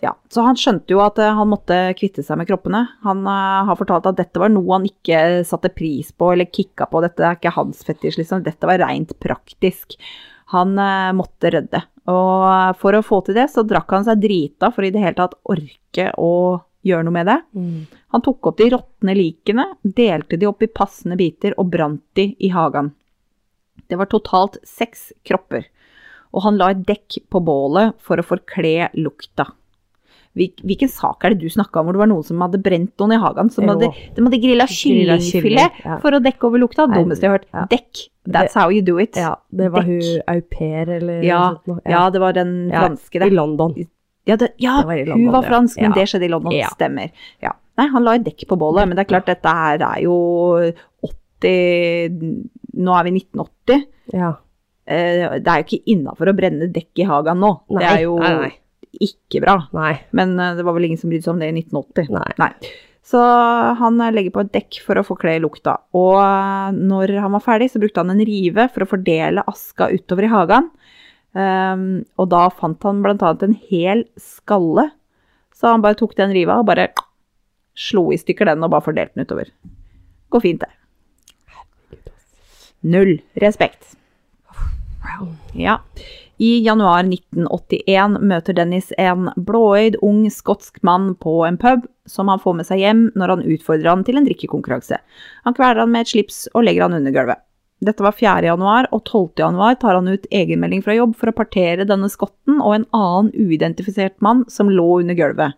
Speaker 1: Ja, så han skjønte jo at eh, han måtte kvitte seg med kroppene. Han uh, har fortalt at dette var noe han ikke satte pris på eller kicka på. Dette er ikke hans fetisj, liksom. Dette var rent praktisk. Han uh, måtte rydde. Og eh, for å få til det, så drakk han seg drita for i det hele tatt orke å gjøre noe med det.
Speaker 2: Mm.
Speaker 1: Han tok opp de råtne likene, delte de opp i passende biter og brant de i hagen. Det var totalt seks kropper, og han la et dekk på bålet for å forkle lukta. Hvil- Hvilken sak er det du snakka om hvor det var noen som hadde brent noen i hagen? Som hadde, de hadde grilla kyllingfilet
Speaker 2: kylling, ja.
Speaker 1: for å dekke over lukta. Dummeste jeg har hørt.
Speaker 2: ja.
Speaker 1: Dekk. That's how you do it.
Speaker 2: Ja, det var
Speaker 1: Dekk.
Speaker 2: hun au pair eller
Speaker 1: Ja,
Speaker 2: noe sånt.
Speaker 1: ja, det var den franske,
Speaker 2: I. London.
Speaker 1: Ja, det, ja
Speaker 2: Det var i
Speaker 1: hun
Speaker 2: London,
Speaker 1: var
Speaker 2: ja.
Speaker 1: fransk, men det skjedde i London. Stemmer. Ja. Nei, han la et dekk på bålet, men det er klart, dette her er jo 80 Nå er vi 1980.
Speaker 2: Ja.
Speaker 1: Eh, Det er jo ikke innafor å brenne dekk i hagen nå.
Speaker 2: Nei,
Speaker 1: det er jo
Speaker 2: nei, nei.
Speaker 1: Ikke bra.
Speaker 2: Nei.
Speaker 1: Men eh, det var vel ingen som brydde seg om det i 1980.
Speaker 2: Nei.
Speaker 1: Så han eh, legger på et dekk for å forkle lukta. Og eh, når han var ferdig, så brukte han en rive for å fordele aska utover i hagen. Um, og da fant han annet en hel skalle. Så han bare tok den riva og bare slo i stykker den og bare fordelte den utover. Går fint, det. Null respekt. Ja. I januar 1981 møter Dennis en blåøyd, ung skotsk mann på en pub, som han får med seg hjem når han utfordrer han til en drikkekonkurranse. Han kveler han med et slips og legger han under gulvet. Dette var 4. januar, og 12. januar tar han ut egenmelding fra jobb for å partere denne skotten og en annen uidentifisert mann som lå under gulvet.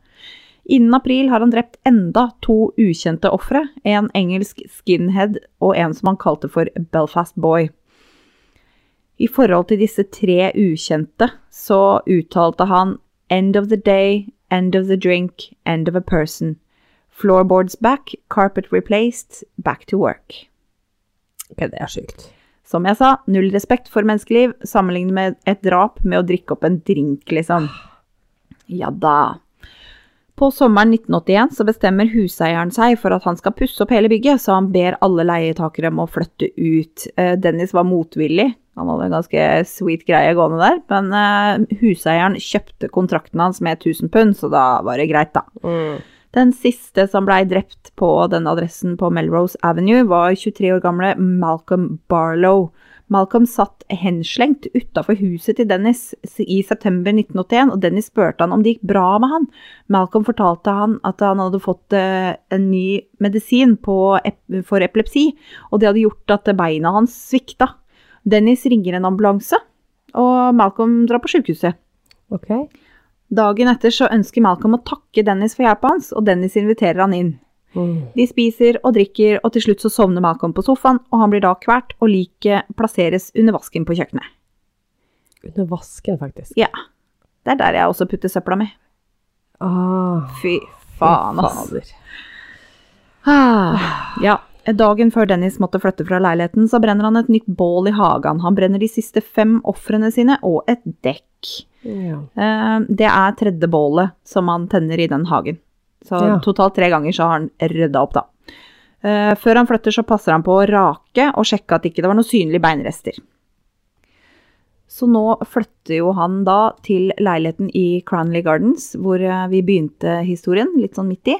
Speaker 1: Innen april har han drept enda to ukjente ofre, en engelsk skinhead og en som han kalte for Belfast Boy. I forhold til disse tre ukjente så uttalte han End of the day, end of the drink, end of a person. Floorboards back, carpet replaced, back to work.
Speaker 2: Ok, det er sjukt.
Speaker 1: Som jeg sa, null respekt for menneskeliv, sammenlignet med et drap med å drikke opp en drink, liksom. Ja da. På sommeren 1981 så bestemmer huseieren seg for at han skal pusse opp hele bygget, så han ber alle leietakere om å flytte ut. Eh, Dennis var motvillig, han hadde en ganske sweet greie gående der, men uh, huseieren kjøpte kontrakten hans med 1000 pund, så da var det greit, da.
Speaker 2: Mm.
Speaker 1: Den siste som blei drept på denne adressen på Melrose Avenue, var 23 år gamle Malcolm Barlow. Malcolm satt henslengt utafor huset til Dennis i september 1981, og Dennis spurte han om det gikk bra med han. Malcolm fortalte han at han hadde fått eh, en ny medisin på, for epilepsi, og det hadde gjort at beina hans svikta. Dennis ringer en ambulanse, og Malcolm drar på sjukehuset.
Speaker 2: Ok.
Speaker 1: Dagen etter så ønsker Malcolm å takke Dennis for hjelpa hans, og Dennis inviterer han inn.
Speaker 2: Mm.
Speaker 1: De spiser og drikker, og til slutt så sovner Malcolm på sofaen, og han blir da kvert, og liket plasseres under vasken på kjøkkenet.
Speaker 2: Under vasken, faktisk.
Speaker 1: Ja. Det er der jeg også putter søpla mi.
Speaker 2: Ah,
Speaker 1: Fy faen, ass. Ah, Ja. Dagen før Dennis måtte flytte fra leiligheten, så brenner han et nytt bål i hagen. Han brenner de siste fem ofrene sine og et dekk.
Speaker 2: Ja.
Speaker 1: Eh, Det er tredje bålet som han tenner i den hagen. Så
Speaker 2: Ja.
Speaker 1: totalt tre ganger så har han rydda opp, da. Eh, Før han flytter, så passer han på å rake og sjekke at ikke det var noen synlige beinrester. Så nå flytter jo han da til leiligheten i Cranley Gardens, hvor eh, vi begynte historien, litt sånn midt i.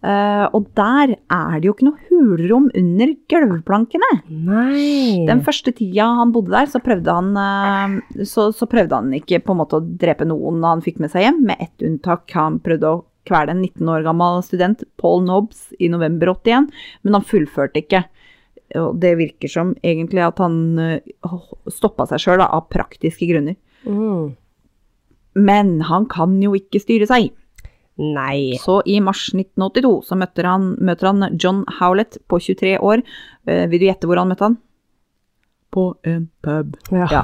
Speaker 1: Eh, og der er det jo ikke noe hulrom under gulvplankene.
Speaker 2: Nei.
Speaker 1: Den første tida han bodde der, så prøvde han, uh, så, så prøvde han ikke på en måte å drepe noen han fikk med seg hjem, med ett unntak. Han prøvde å kvele en 19 år gammel student, Paul Nobbs, i november 81, men han fullførte ikke. Og det virker som egentlig at han stoppa seg sjøl av praktiske grunner.
Speaker 2: Mm.
Speaker 1: Men han kan jo ikke styre seg.
Speaker 2: Nei.
Speaker 1: Så i mars 1982 så møter han, møter han John Howlett på 23 år. Eh, vil du gjette hvor han møtte han? På en pub.
Speaker 2: Ja.
Speaker 1: Ja,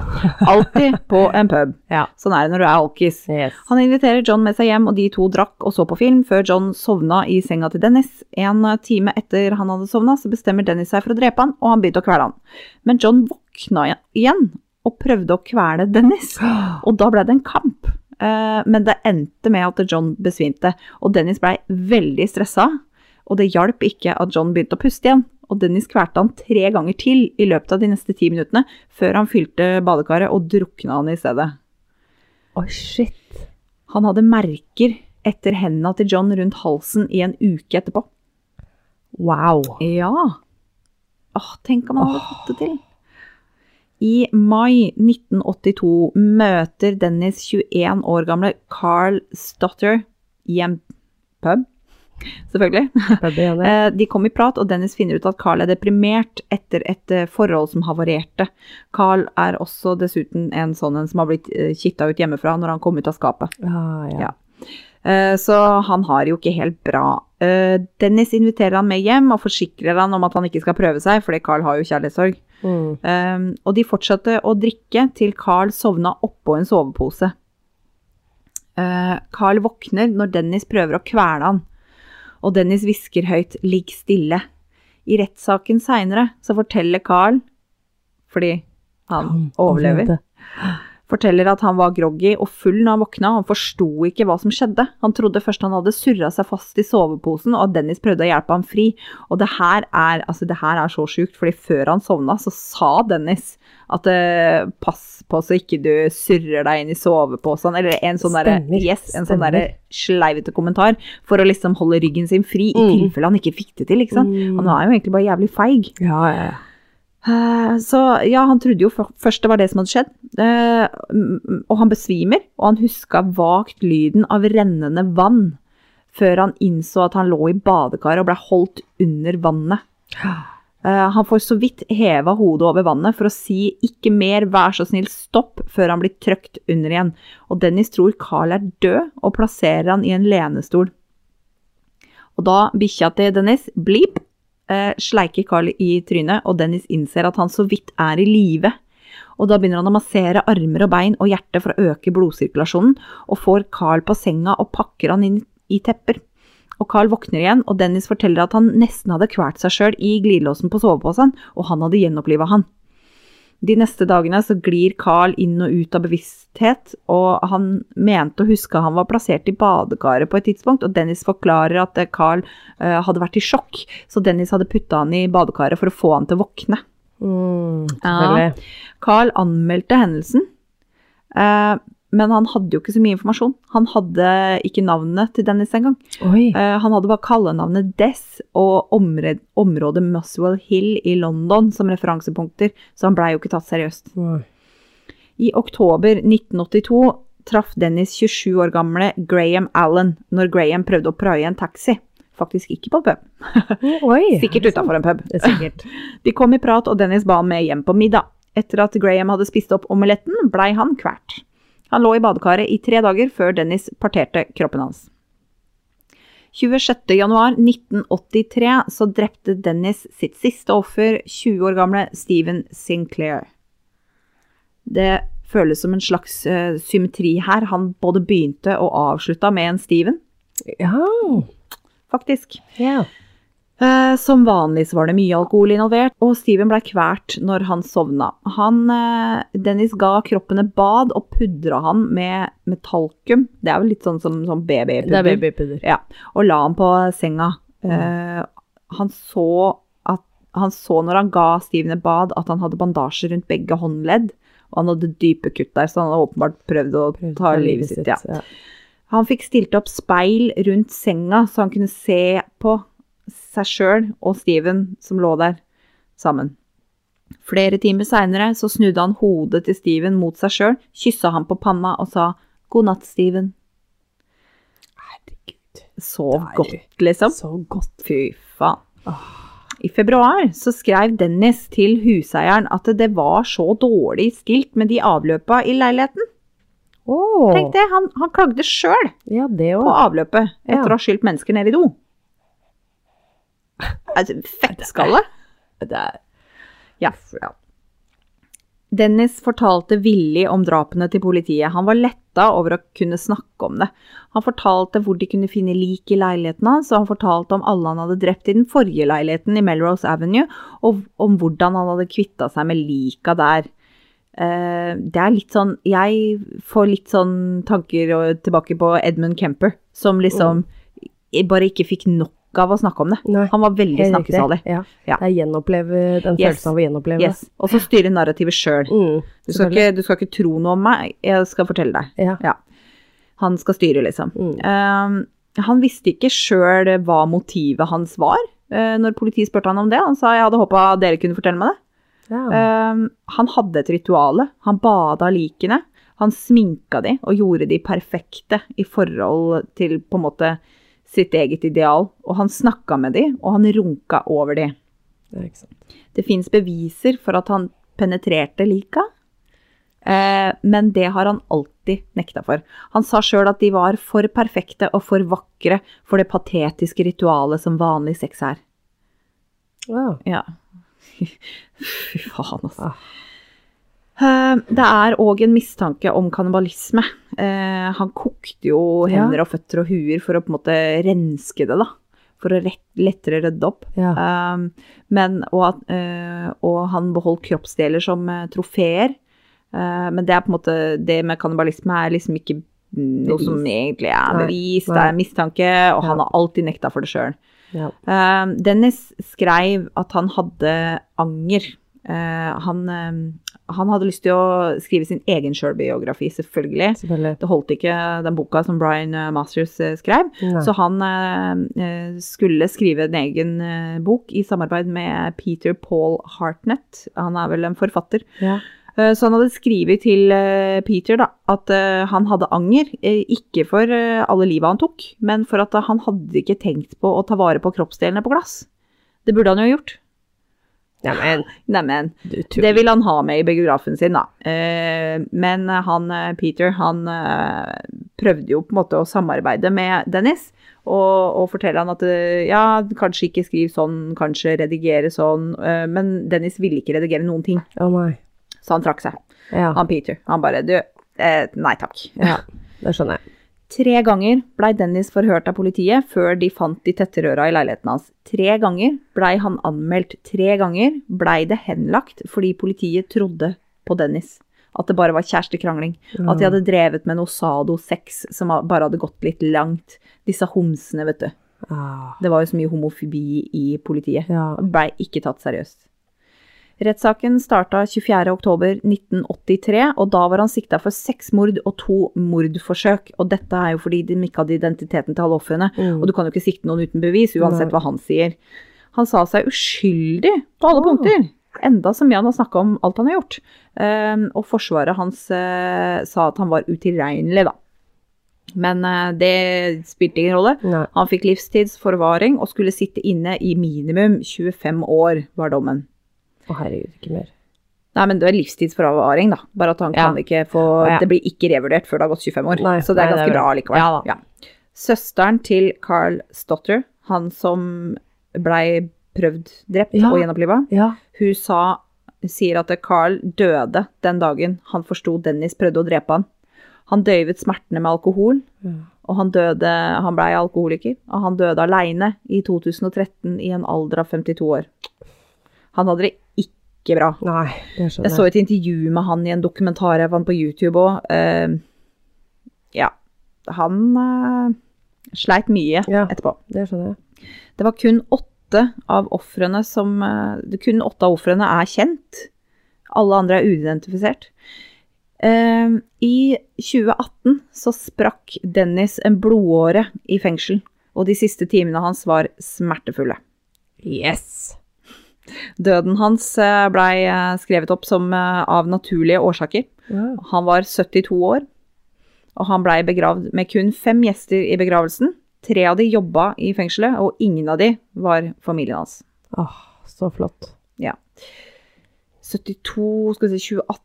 Speaker 1: alltid på en pub.
Speaker 2: Ja.
Speaker 1: Sånn er det når du er alkis.
Speaker 2: Yes.
Speaker 1: Han inviterer John med seg hjem, og de to drakk og så på film, før John sovna i senga til Dennis. En time etter han hadde sovna, så bestemmer Dennis seg for å drepe han, og han begynte å kvele han. Men John våkna igjen og prøvde å kvele Dennis, og da ble det en kamp. Eh, Men det endte med at John besvimte, og Dennis blei veldig stressa. Og det hjalp ikke at John begynte å puste igjen, og Dennis kvalte han tre ganger til i løpet av de neste ti minuttene, før han fylte badekaret og drukna han i stedet.
Speaker 2: Oi, shit.
Speaker 1: Han hadde merker etter hendene til John rundt halsen i en uke etterpå.
Speaker 2: Wow.
Speaker 1: Ja. Åh, tenk om han hadde fått det til. I mai 1982 møter Dennis 21 år gamle Carl Stotter i en pub. Selvfølgelig.
Speaker 2: Pub ja.
Speaker 1: Eh, De kom i prat, og Dennis finner ut at Carl er deprimert etter et eh, forhold som havarerte. Carl er også dessuten en sånn en som har blitt eh, kitta ut hjemmefra når han kom ut av skapet.
Speaker 2: Ah, ja.
Speaker 1: Ja. Så han har jo ikke helt bra. Dennis inviterer han med hjem og forsikrer han om at han ikke skal prøve seg, fordi Carl har jo kjærlighetssorg.
Speaker 2: Mm.
Speaker 1: Um, Og de fortsatte å drikke til Carl sovna oppå en sovepose. Uh, Carl våkner når Dennis prøver å kvele han, og Dennis hvisker høyt 'ligg stille'. I rettssaken seinere så forteller Carl, fordi han
Speaker 2: Han
Speaker 1: overlever. Forteller at han var groggy og full når han våkna. Han forsto ikke hva som skjedde. Han trodde først han hadde surra seg fast i soveposen, og at Dennis prøvde å hjelpe ham fri. Og det her er, altså det her er så sjukt, fordi før han sovna, så sa Dennis at uh, pass på så ikke du surrer deg inn i soveposen, eller en sånn derre yes, en sånn derre sleivete kommentar, for å liksom holde ryggen sin fri, i
Speaker 2: Mm.
Speaker 1: tilfelle han ikke fikk det til, ikke sant.
Speaker 2: Mm.
Speaker 1: Han er jo egentlig bare jævlig feig.
Speaker 2: Ja, ja, ja.
Speaker 1: Eh, Så ja, han trodde jo først det var det som hadde skjedd, eh, og han besvimer, og han huska vagt lyden av rennende vann, før han innså at han lå i badekaret og ble holdt under vannet. Eh, Han får så vidt heva hodet over vannet for å si 'ikke mer, vær så snill, stopp', før han blir trøkt under igjen. Og Dennis tror Carl er død, og plasserer han i en lenestol. Og da bikkja til Dennis, Bleep, eh, sleiker Carl i trynet, og Dennis innser at han så vidt er i live. Og da begynner han å massere armer og bein og hjerte for å øke blodsirkulasjonen, og får Carl på senga og pakker han inn i tepper. Og Carl våkner igjen, og Dennis forteller at han nesten hadde kvalt seg sjøl i glidelåsen på soveposen, og han hadde gjenoppliva han. De neste dagene så glir Carl inn og ut av bevissthet, og han mente å huske han var plassert i badekaret på et tidspunkt, og Dennis forklarer at eh, Carl uh, hadde vært i sjokk, så Dennis hadde putta han i badekaret for å få han til å våkne.
Speaker 2: Mm,
Speaker 1: Ja. Carl anmeldte hendelsen, eh, men han hadde jo ikke så mye informasjon. Han hadde ikke navnet til Dennis engang. Eh, han hadde bare kallenavnet Dess og området, området Muswell Hill i London som referansepunkter, så han blei jo ikke tatt seriøst.
Speaker 2: Oi.
Speaker 1: I oktober 1982 traff Dennis 27 år gamle Graham Allen når Graham prøvde å praie en taxi. Faktisk ikke på pub,
Speaker 2: Oi.
Speaker 1: sikkert utafor en pub. De kom i prat, og Dennis ba han med hjem på middag. Etter at Graham hadde spist opp omeletten, blei han kvalt. Han lå i badekaret i tre dager før Dennis parterte kroppen hans. 26.1.1983 så drepte Dennis sitt siste offer, 20 år gamle Stephen Sinclair. Det føles som en slags uh, symmetri her. Han både begynte og avslutta med en Steven,
Speaker 2: Ja.
Speaker 1: faktisk.
Speaker 2: ja.
Speaker 1: Eh, Som vanlig så var det mye alkohol involvert, og Steven ble kvært når han sovna. Han, eh, Dennis ga kroppen et bad og pudra han med, med talkum. Det er vel litt sånn som, som babypudder.
Speaker 2: Det er babypudder.
Speaker 1: Ja, og la han på senga. Eh, han, så at, han så når han ga Steven et bad at han hadde bandasje rundt begge håndledd, Og han hadde dype kutt der, så han hadde åpenbart prøvd å
Speaker 2: prøvd
Speaker 1: ta livet sitt. Ja.
Speaker 2: ja.
Speaker 1: Han fikk stilt opp speil rundt senga, så han kunne se på seg sjøl og Steven som lå der sammen. Flere timer seinere så snudde han hodet til Steven mot seg sjøl, kyssa ham på panna og sa god natt, Steven.
Speaker 2: Herregud.
Speaker 1: Sov godt, liksom.
Speaker 2: Så godt.
Speaker 1: Fy faen. I februar så skrev Dennis til huseieren at det var så dårlig stilt med de avløpa i leiligheten.
Speaker 2: Oh.
Speaker 1: Tenk det, han, han klagde sjøl
Speaker 2: ja
Speaker 1: på avløpet etter
Speaker 2: Ja.
Speaker 1: å ha skylt mennesker ned i do. Altså, fettskalle.
Speaker 2: Det er
Speaker 1: Ja. Dennis fortalte villig om drapene til politiet. Han var letta over å kunne snakke om det. Han fortalte hvor de kunne finne lik i leiligheten hans, og han fortalte om alle han hadde drept i den forrige leiligheten i Melrose Avenue, og om hvordan han hadde kvitta seg med lika der. Eh, det er litt sånn Jeg får litt sånn tanker tilbake på Edmund Kemper, som liksom bare ikke fikk nok av å snakke om det.
Speaker 2: Nei,
Speaker 1: Han var veldig snakkesalig.
Speaker 2: Ja.
Speaker 1: Ja.
Speaker 2: Det er gjenoppleve den
Speaker 1: Yes.
Speaker 2: følelsen av å gjenoppleve.
Speaker 1: Yes. Og så styre narrativet sjøl.
Speaker 2: Mm,
Speaker 1: Du, du skal ikke tro noe om meg, jeg skal fortelle deg.
Speaker 2: Ja.
Speaker 1: Han skal styre, liksom.
Speaker 2: Mm.
Speaker 1: Um, han visste ikke sjøl hva motivet hans var uh, når politiet spurte han om det. Han sa jeg hadde håpa dere kunne fortelle meg det.
Speaker 2: Ja.
Speaker 1: Um, han hadde et rituale. Han bada likene. Han sminka de og gjorde de perfekte i forhold til på en måte sitt eget ideal. Og han snakka med de, og han runka over de.
Speaker 2: Det.
Speaker 1: Det fins beviser for at han penetrerte lika, eh, men det har han alltid nekta for. Han sa sjøl at de var for perfekte og for vakre for det patetiske ritualet som vanlig sex er.
Speaker 2: Wow.
Speaker 1: Ja. Fy faen, altså. Eh, Det er òg en mistanke om kannibalisme. Eh, Han kokte jo hender og føtter og huer for å på en måte renske det, da. For å rett, lettere rydde opp.
Speaker 2: Ja.
Speaker 1: Um, men, og, eh, og han beholdt kroppsdeler som trofeer. Eh, men det er på en måte Det med kannibalisme er liksom ikke noe som egentlig er
Speaker 2: Nei,
Speaker 1: bevis, det er mistanke, og han har alltid nekta for det sjøl.
Speaker 2: ja.
Speaker 1: Dennis skrev at han hadde anger. Eh, han, um, han hadde lyst til å skrive sin egen sjølbiografi, selvfølgelig.
Speaker 2: Selvfølgelig.
Speaker 1: Det holdt ikke den boka som Brian eh, Masters eh, skrev.
Speaker 2: Nei.
Speaker 1: Så han eh, eh, skulle skrive en egen eh, bok i samarbeid med Peter Paul Hartnett. Han er vel en forfatter.
Speaker 2: Ja.
Speaker 1: Eh, så han hadde skrevet til eh, Peter da, at eh, han hadde anger, eh, ikke for eh, alle livet han tok, men for at eh, han hadde ikke tenkt på å ta vare på kroppsdelene på glass. Det burde han jo ha gjort.
Speaker 2: Neimen,
Speaker 1: Neimen, det vil han ha med i biografen sin, da. Eh, men han eh, Peter, han eh, prøvde jo på en måte å samarbeide med Dennis. Og, og fortelle han at eh, ja, kanskje ikke skriv sånn, kanskje redigere sånn. eh, men Dennis ville ikke redigere noen ting,
Speaker 2: Oh
Speaker 1: så han trakk seg.
Speaker 2: Ja.
Speaker 1: Han Peter. Han bare du, eh, nei takk.
Speaker 2: ja. Det skjønner jeg.
Speaker 1: Tre ganger blei Dennis forhørt av politiet før de fant de tette røra i leiligheten hans. Tre ganger blei han anmeldt. Tre ganger blei det henlagt fordi politiet trodde på Dennis. At det bare var kjærestekrangling. At de hadde drevet med noe sado-sex som bare hadde gått litt langt. Disse homsene, vet du.
Speaker 2: Ah.
Speaker 1: Det var jo så mye homofobi i politiet.
Speaker 2: Ja.
Speaker 1: Blei ikke tatt seriøst. Rettssaken starta 24.10.1983, og da var han sikta for seks mord og to mordforsøk. Og dette er jo fordi de ikke hadde identiteten til alle ofrene.
Speaker 2: Mm.
Speaker 1: Og du kan jo ikke sikte noen uten bevis, uansett hva han sier. Han sa seg uskyldig på alle
Speaker 2: oh.
Speaker 1: punkter. Enda så mye han har snakka om alt han har gjort. Ehm, og forsvaret hans uh, sa at han var utilregnelig, da. Men uh, det spilte ingen rolle.
Speaker 2: Nei.
Speaker 1: Han fikk livstidsforvaring og skulle sitte inne i minimum 25 år, var dommen.
Speaker 2: Å herregud, ikke mer.
Speaker 1: Nei, men det er livstidsforvaring, da. Bare at han
Speaker 2: Ja.
Speaker 1: kan ikke få
Speaker 2: Ja.
Speaker 1: Det blir ikke revurdert før det har gått 25 år.
Speaker 2: Nei,
Speaker 1: så det er
Speaker 2: nei, det
Speaker 1: ganske
Speaker 2: er
Speaker 1: bra likevel.
Speaker 2: Ja.
Speaker 1: Søsteren til Carl Stotter, han som blei prøvd drept og gjenoppliva,
Speaker 2: Ja.
Speaker 1: hun sa sier at Carl døde den dagen han forsto Dennis prøvde å drepe han. Han døyvet smertene med alkohol, og han døde Han blei alkoholiker, og han døde aleine i 2013 i en alder av 52 år. Han hadde det ikke bra.
Speaker 2: Nei, det skjønner
Speaker 1: Jeg så et intervju med han i en dokumentar jeg fant på YouTube òg. ja. Han uh, sleit mye
Speaker 2: Ja.
Speaker 1: etterpå.
Speaker 2: Det skjønner jeg.
Speaker 1: Det var kun åtte av ofrene som uh, Kun åtte av ofrene er kjent. Alle andre er uidentifisert. Uh, I 2018 så sprakk Dennis en blodåre i fengsel, og de siste timene hans var smertefulle.
Speaker 2: Yes.
Speaker 1: Døden hans eh, blei eh, skrevet opp som eh, av naturlige årsaker.
Speaker 2: Ja.
Speaker 1: Han var 72 år, og han blei begravd med kun fem gjester i begravelsen. Tre av de jobba i fengselet, og ingen av de var familien hans.
Speaker 2: Åh, så flott.
Speaker 1: Ja. 72, skal vi si 2018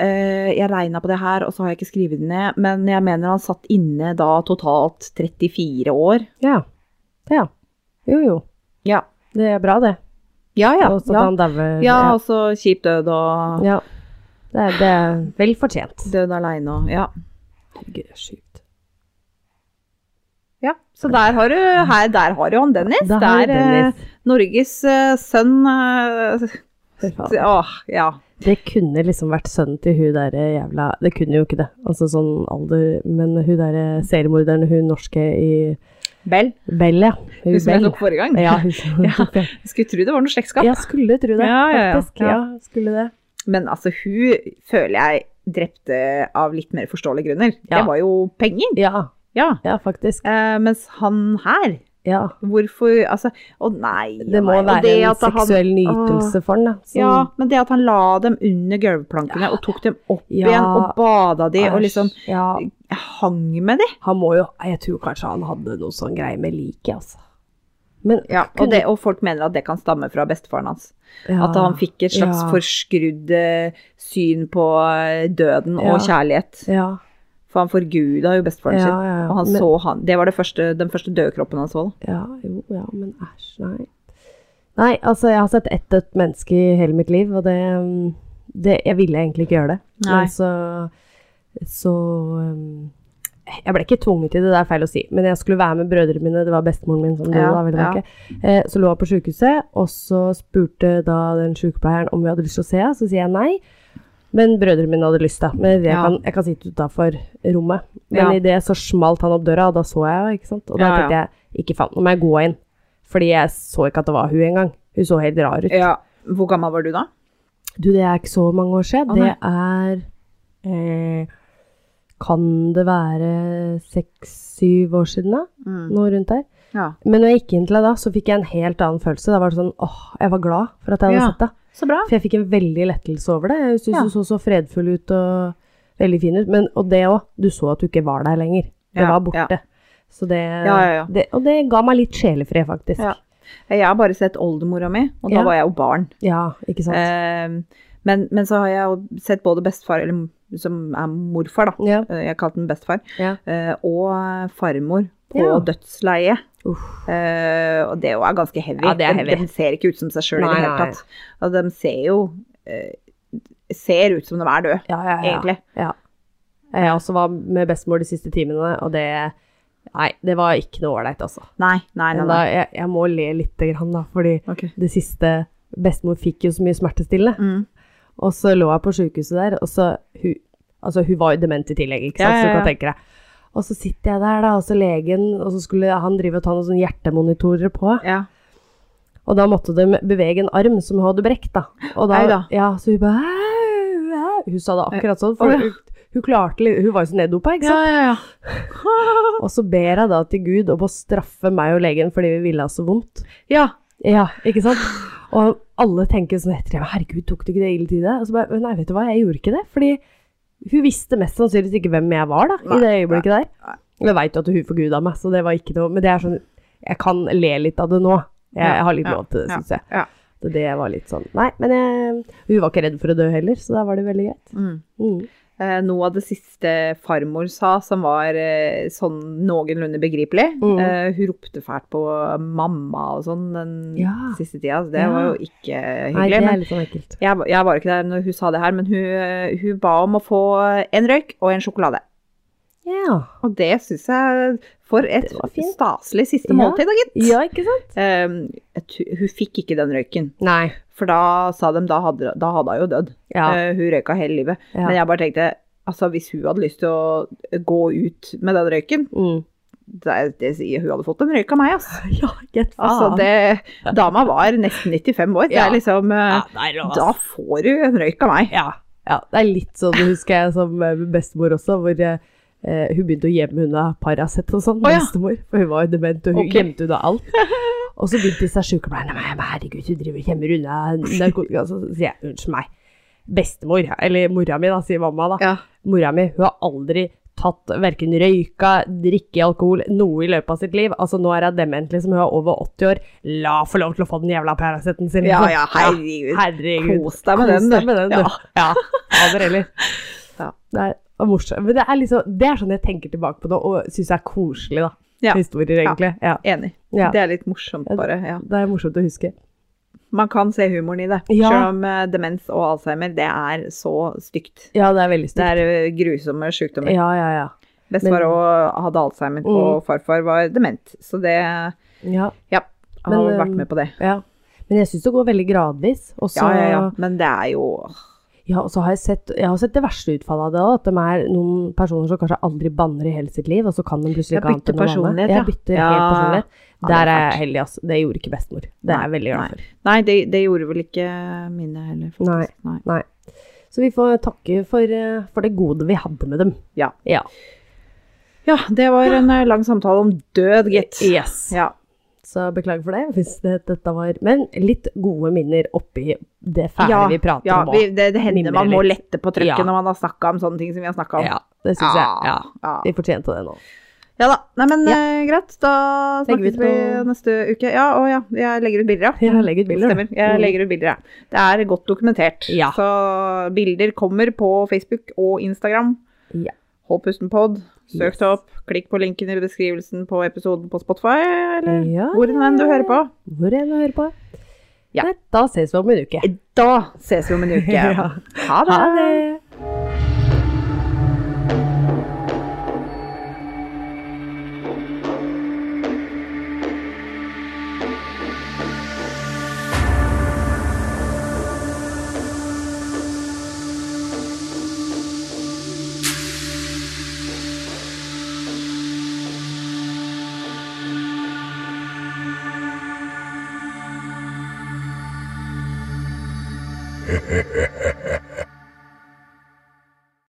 Speaker 1: eh, Jeg regna på det her, og så har jeg ikke skrevet det ned, men jeg mener han satt inne da totalt 34 år.
Speaker 2: Ja. Ja. Jo, jo.
Speaker 1: Ja.
Speaker 2: Det er bra, det.
Speaker 1: Ja, ja.
Speaker 2: Og så
Speaker 1: Ja,
Speaker 2: han dauer.
Speaker 1: ja altså kjip død og
Speaker 2: ja. Det, er, det er vel fortjent.
Speaker 1: død aleine og Ja.
Speaker 2: Herregud, det er sjukt.
Speaker 1: ja. Så der har du, her, der har du han Dennis.
Speaker 2: Der,
Speaker 1: er eh,
Speaker 2: Dennis.
Speaker 1: Norges uh, sønn
Speaker 2: uh,
Speaker 1: Å, ja.
Speaker 2: Det kunne liksom vært sønnen til hun der jævla Det kunne jo ikke det, altså sånn alder, men hun der seriemorderen, hun norske i
Speaker 1: Bell.
Speaker 2: Bell, ja.
Speaker 1: Hun som jeg tok forrige gang.
Speaker 2: Ja, hun
Speaker 1: Ja. skulle tro det var noe slektskap.
Speaker 2: Ja, skulle tro det,
Speaker 1: Ja, ja, ja.
Speaker 2: faktisk. Ja, skulle det.
Speaker 1: Men altså, hun føler jeg drepte av litt mer forståelige grunner. Det var jo penger.
Speaker 2: Ja,
Speaker 1: Ja.
Speaker 2: ja, faktisk.
Speaker 1: Eh, mens han her
Speaker 2: Ja.
Speaker 1: Hvorfor Altså, å nei.
Speaker 2: Det må
Speaker 1: nei.
Speaker 2: være
Speaker 1: det
Speaker 2: en
Speaker 1: seksuell han-
Speaker 2: nytelse for den, da. som-
Speaker 1: Ja, men det at han la dem under gulvplankene og tok dem opp
Speaker 2: Ja.
Speaker 1: igjen og bada de og liksom
Speaker 2: Ja,
Speaker 1: hang med de.
Speaker 2: han må jo Jeg tror kanskje han hadde noe sånn greie med liket, altså. Men
Speaker 1: Ja, og, det, og folk mener at det kan stamme fra bestefaren hans.
Speaker 2: ja,
Speaker 1: At han fikk et slags
Speaker 2: ja,
Speaker 1: forskrudd syn på eh, døden
Speaker 2: Ja.
Speaker 1: og kjærlighet.
Speaker 2: Ja,
Speaker 1: For han forguda jo bestefaren
Speaker 2: ja,
Speaker 1: sin.
Speaker 2: ja.
Speaker 1: Og han
Speaker 2: men,
Speaker 1: så han Det var det første, den første døde kroppen han så. Da.
Speaker 2: Ja, jo, ja, men æsj, nei. Nei, altså, jeg har sett ett dødt menneske i hele mitt liv, og det, mm, det Jeg ville egentlig ikke gjøre det.
Speaker 1: Nei.
Speaker 2: Men så Så um, Jeg ble ikke tvunget til det, det er feil å si, men jeg skulle være med brødrene mine, det var bestemoren min som døde
Speaker 1: Ja,
Speaker 2: da, vel
Speaker 1: ja.
Speaker 2: Eh, så lå jeg på sykehuset, og så spurte da den sykepleieren om vi hadde lyst til å se henne, så sier jeg nei. Men brødrene mine hadde lyst, da. Men jeg,
Speaker 1: Ja.
Speaker 2: kan, jeg kan sitte utafor rommet. Men
Speaker 1: Ja.
Speaker 2: i det så smalt han opp døra, og da så jeg jo, ikke sant. Og da
Speaker 1: Ja,
Speaker 2: tenkte jeg ikke faen, nå må jeg gå inn. Fordi jeg så ikke at det var hun engang. Hun så helt rar ut.
Speaker 1: Ja. Hvor gammel var du da?
Speaker 2: Du, det er ikke så mange år siden.
Speaker 1: Å,
Speaker 2: det er eh, Kan det være seks-syv år siden, da?
Speaker 1: Mm.
Speaker 2: Noe rundt der.
Speaker 1: Ja.
Speaker 2: Men når jeg gikk inn til deg da, så fikk jeg en helt annen følelse. Da var det sånn åh, jeg var glad for at jeg hadde
Speaker 1: Ja.
Speaker 2: sett det.
Speaker 1: Så bra.
Speaker 2: For jeg fikk en veldig lettelse over det. Jeg syntes
Speaker 1: Ja.
Speaker 2: du så så fredfull ut og veldig fin ut. Men, og det òg. Du så at du ikke var der lenger. Det
Speaker 1: Ja,
Speaker 2: var borte.
Speaker 1: ja.
Speaker 2: Så det, det Og det ga meg litt sjelefred, faktisk.
Speaker 1: Ja. Jeg har bare sett oldemora mi, og da var jeg jo barn.
Speaker 2: Ja, ikke sant.
Speaker 1: Eh, men, men så har jeg jo sett både bestefar, eller som er morfar, da. Eh, Jeg kalte den bestefar. Eh, og farmor på
Speaker 2: Ja.
Speaker 1: Eh, og det jo er ganske heavy.
Speaker 2: Ja, det er
Speaker 1: De-
Speaker 2: heavy.
Speaker 1: De, ser ikke ut som seg sjøl i det hele tatt. Og de ser jo uh, ser ut som de er døde,
Speaker 2: Ja, ja,
Speaker 1: egentlig.
Speaker 2: Ja. Jeg også var med bestemor de siste timene, og det Nei, det var ikke noe ålreit, altså.
Speaker 1: Nei, nei, nei.
Speaker 2: nei. da, jeg, jeg må le lite grann, da, fordi
Speaker 1: okay.
Speaker 2: det siste Bestemor fikk jo så mye smertestillende.
Speaker 1: Mm.
Speaker 2: Og så lå jeg på sykehuset der, og så hun, Altså, hun var jo dement i tillegg, ikke sant, så du kan tenke deg. Og så sitter jeg der, da, og så legen, og så skulle han drive og ta noen sånne hjertemonitorer på.
Speaker 1: Ja.
Speaker 2: Og da måtte de bevege en arm som hun hadde brekt, da. Og da,
Speaker 1: da.
Speaker 2: Ja, så hun bare. Hun sa det akkurat sånn, for hun, hun klarte litt Hun var jo så neddopa, ikke sant.
Speaker 1: ja, ja. ja.
Speaker 2: Og så ber jeg da til Gud om å straffe meg og legen fordi vi ville ha så vondt.
Speaker 1: Ja.
Speaker 2: Ja, ikke sant? Og alle tenker sånn etter herregud, tok du ikke det ille til deg? Og så bare, nei, vet du hva, jeg gjorde ikke det, fordi hun visste mest sannsynligvis ikke hvem jeg var da,
Speaker 1: Nei,
Speaker 2: i det øyeblikket der.
Speaker 1: nei.
Speaker 2: Jeg vet jo at hun forguda meg, så det var ikke noe, men det er sånn, jeg kan le litt av det nå. Jeg, jeg har litt lov til det,
Speaker 1: ja,
Speaker 2: synes jeg.
Speaker 1: ja.
Speaker 2: Så det var litt sånn, nei, men jeg, hun var ikke redd for å dø heller, så da var det veldig greit.
Speaker 1: Mm.
Speaker 2: Mm.
Speaker 1: Eh, noe av det siste farmor sa som var eh, sånn noenlunde begripelig.
Speaker 2: Mm.
Speaker 1: Eh, hun ropte fælt på mamma og sånn den
Speaker 2: Ja.
Speaker 1: siste tida. så Det
Speaker 2: Ja.
Speaker 1: var jo ikke
Speaker 2: Nei,
Speaker 1: hyggelig.
Speaker 2: det er litt sånn ekkelt.
Speaker 1: jeg, var- jeg var ikke der når hun sa det her, men hun, hun ba om å få en røyk og en sjokolade.
Speaker 2: Ja.
Speaker 1: Og det syns jeg For et staselig siste
Speaker 2: Ja.
Speaker 1: måltid, da, gitt.
Speaker 2: Ja, ikke sant?
Speaker 1: Eh, hun fikk ikke den røyken.
Speaker 2: Nei.
Speaker 1: For da sa de da hadde, da hadde hun jo dødd.
Speaker 2: Ja.
Speaker 1: Uh, hun røyka hele livet.
Speaker 2: ja.
Speaker 1: Men jeg bare tenkte altså hvis hun hadde lyst til å gå ut med den røyken,
Speaker 2: Mm.
Speaker 1: det, det hun hadde fått en røyk av meg, altså.
Speaker 2: Ja, get
Speaker 1: altså det, dama var nesten 95 år. Det
Speaker 2: Ja.
Speaker 1: er liksom eh,
Speaker 2: Ja, det er.
Speaker 1: Da får du en røyk av meg.
Speaker 2: Ja. ja, det er litt sånn, husker jeg, som eh, bestemor også, hvor eh, eh, hun begynte å gjemme unna Paracet og sånn,
Speaker 1: oh,
Speaker 2: bestemor. For hun var jo dement, og hun
Speaker 1: Ok.
Speaker 2: gjemte unna alt. Og så begynte disse sykepleierne med herregud, hun driver og gjemmer unna narkotika. Så sier jeg unnskyld meg. Bestemor, eller mora mi, da, sier mamma, da.
Speaker 1: Ja.
Speaker 2: Mora mi, hun har aldri tatt verken røyka, drikke alkohol, noe i løpet av sitt liv. Altså, nå er hun dement, liksom. Hun er over 80 år. La få lov til å få den jævla Paraceten sin.
Speaker 1: Ja,
Speaker 2: liksom.
Speaker 1: ja, herregud.
Speaker 2: herregud.
Speaker 1: Kos deg med den, du.
Speaker 2: med den, du.
Speaker 1: Ja.
Speaker 2: Ja, fader heller.
Speaker 1: Ja.
Speaker 2: Det er morsomt. Men det er, liksom, det er sånn jeg tenker tilbake på nå, og syns er koselig, da.
Speaker 1: Ja.
Speaker 2: Historier, egentlig. Ja.
Speaker 1: Enig. Det er litt morsomt, bare. Ja.
Speaker 2: Det er morsomt å huske.
Speaker 1: Man kan se humoren i det.
Speaker 2: Ja.
Speaker 1: Selv om eh, demens og alzheimer, det er så stygt.
Speaker 2: Ja, det er veldig stygt.
Speaker 1: Det er eh, grusomme sykdommer.
Speaker 2: Ja, ja, ja.
Speaker 1: Bestefar òg hadde alzheimer,
Speaker 2: Mm.
Speaker 1: og farfar var dement. Så det
Speaker 2: ja.
Speaker 1: Ja,
Speaker 2: Men,
Speaker 1: vært med på det.
Speaker 2: ja. Men jeg syns det går veldig gradvis. Også,
Speaker 1: Ja, ja, ja. Men det er jo
Speaker 2: Ja, og så har jeg sett, jeg har sett det verste utfallet av det òg. At de er noen personer som kanskje aldri banner i hele sitt liv, og så kan de plutselig ikke annet enn å banne.
Speaker 1: Jeg
Speaker 2: bytter
Speaker 1: Ja.
Speaker 2: helt personlighet.
Speaker 1: Er
Speaker 2: Der er jeg heldig, altså. Det gjorde ikke bestemor. Det er jeg veldig glad for.
Speaker 1: Nei, det, det gjorde vel ikke mine heller, faktisk. Nei.
Speaker 2: Nei. Så vi får takke for, eh, for det gode vi hadde med dem.
Speaker 1: Ja.
Speaker 2: Ja.
Speaker 1: Ja, det var en eh, lang samtale om død, gitt.
Speaker 2: Yes.
Speaker 1: Ja.
Speaker 2: Så beklager for det, hvis det, dette var Men litt gode minner oppi det fæle
Speaker 1: Ja,
Speaker 2: vi prater
Speaker 1: ja
Speaker 2: om Ja,
Speaker 1: det, det hender
Speaker 2: minner
Speaker 1: man må
Speaker 2: litt.
Speaker 1: lette på trykket
Speaker 2: Ja.
Speaker 1: når man har snakka om sånne ting som vi har snakka om.
Speaker 2: Ja, det syns jeg. Ja. Vi fortjente det nå.
Speaker 1: Ja da. Nei, men
Speaker 2: Ja.
Speaker 1: uh, greit. Da snakkes vi,
Speaker 2: på-
Speaker 1: neste uke. Ja, å ja. Jeg legger ut bilder, ja.
Speaker 2: Jeg legger ut bilder,
Speaker 1: Stemmer. Jeg
Speaker 2: Mm.
Speaker 1: legger ut bilder, ja. Det er godt dokumentert.
Speaker 2: Ja.
Speaker 1: Så bilder kommer på Facebook og Instagram.
Speaker 2: Ja.
Speaker 1: Hold pusten pod. Søk det opp. Klikk på linken i beskrivelsen på episoden på Spotify, eller
Speaker 2: Ja,
Speaker 1: hvor enn du hører på.
Speaker 2: Hvor enn du hører på.
Speaker 1: Ja.
Speaker 2: Da ses vi om en uke.
Speaker 1: Da ses vi om en uke.
Speaker 2: Ja.
Speaker 1: Ha det.
Speaker 2: Ha det.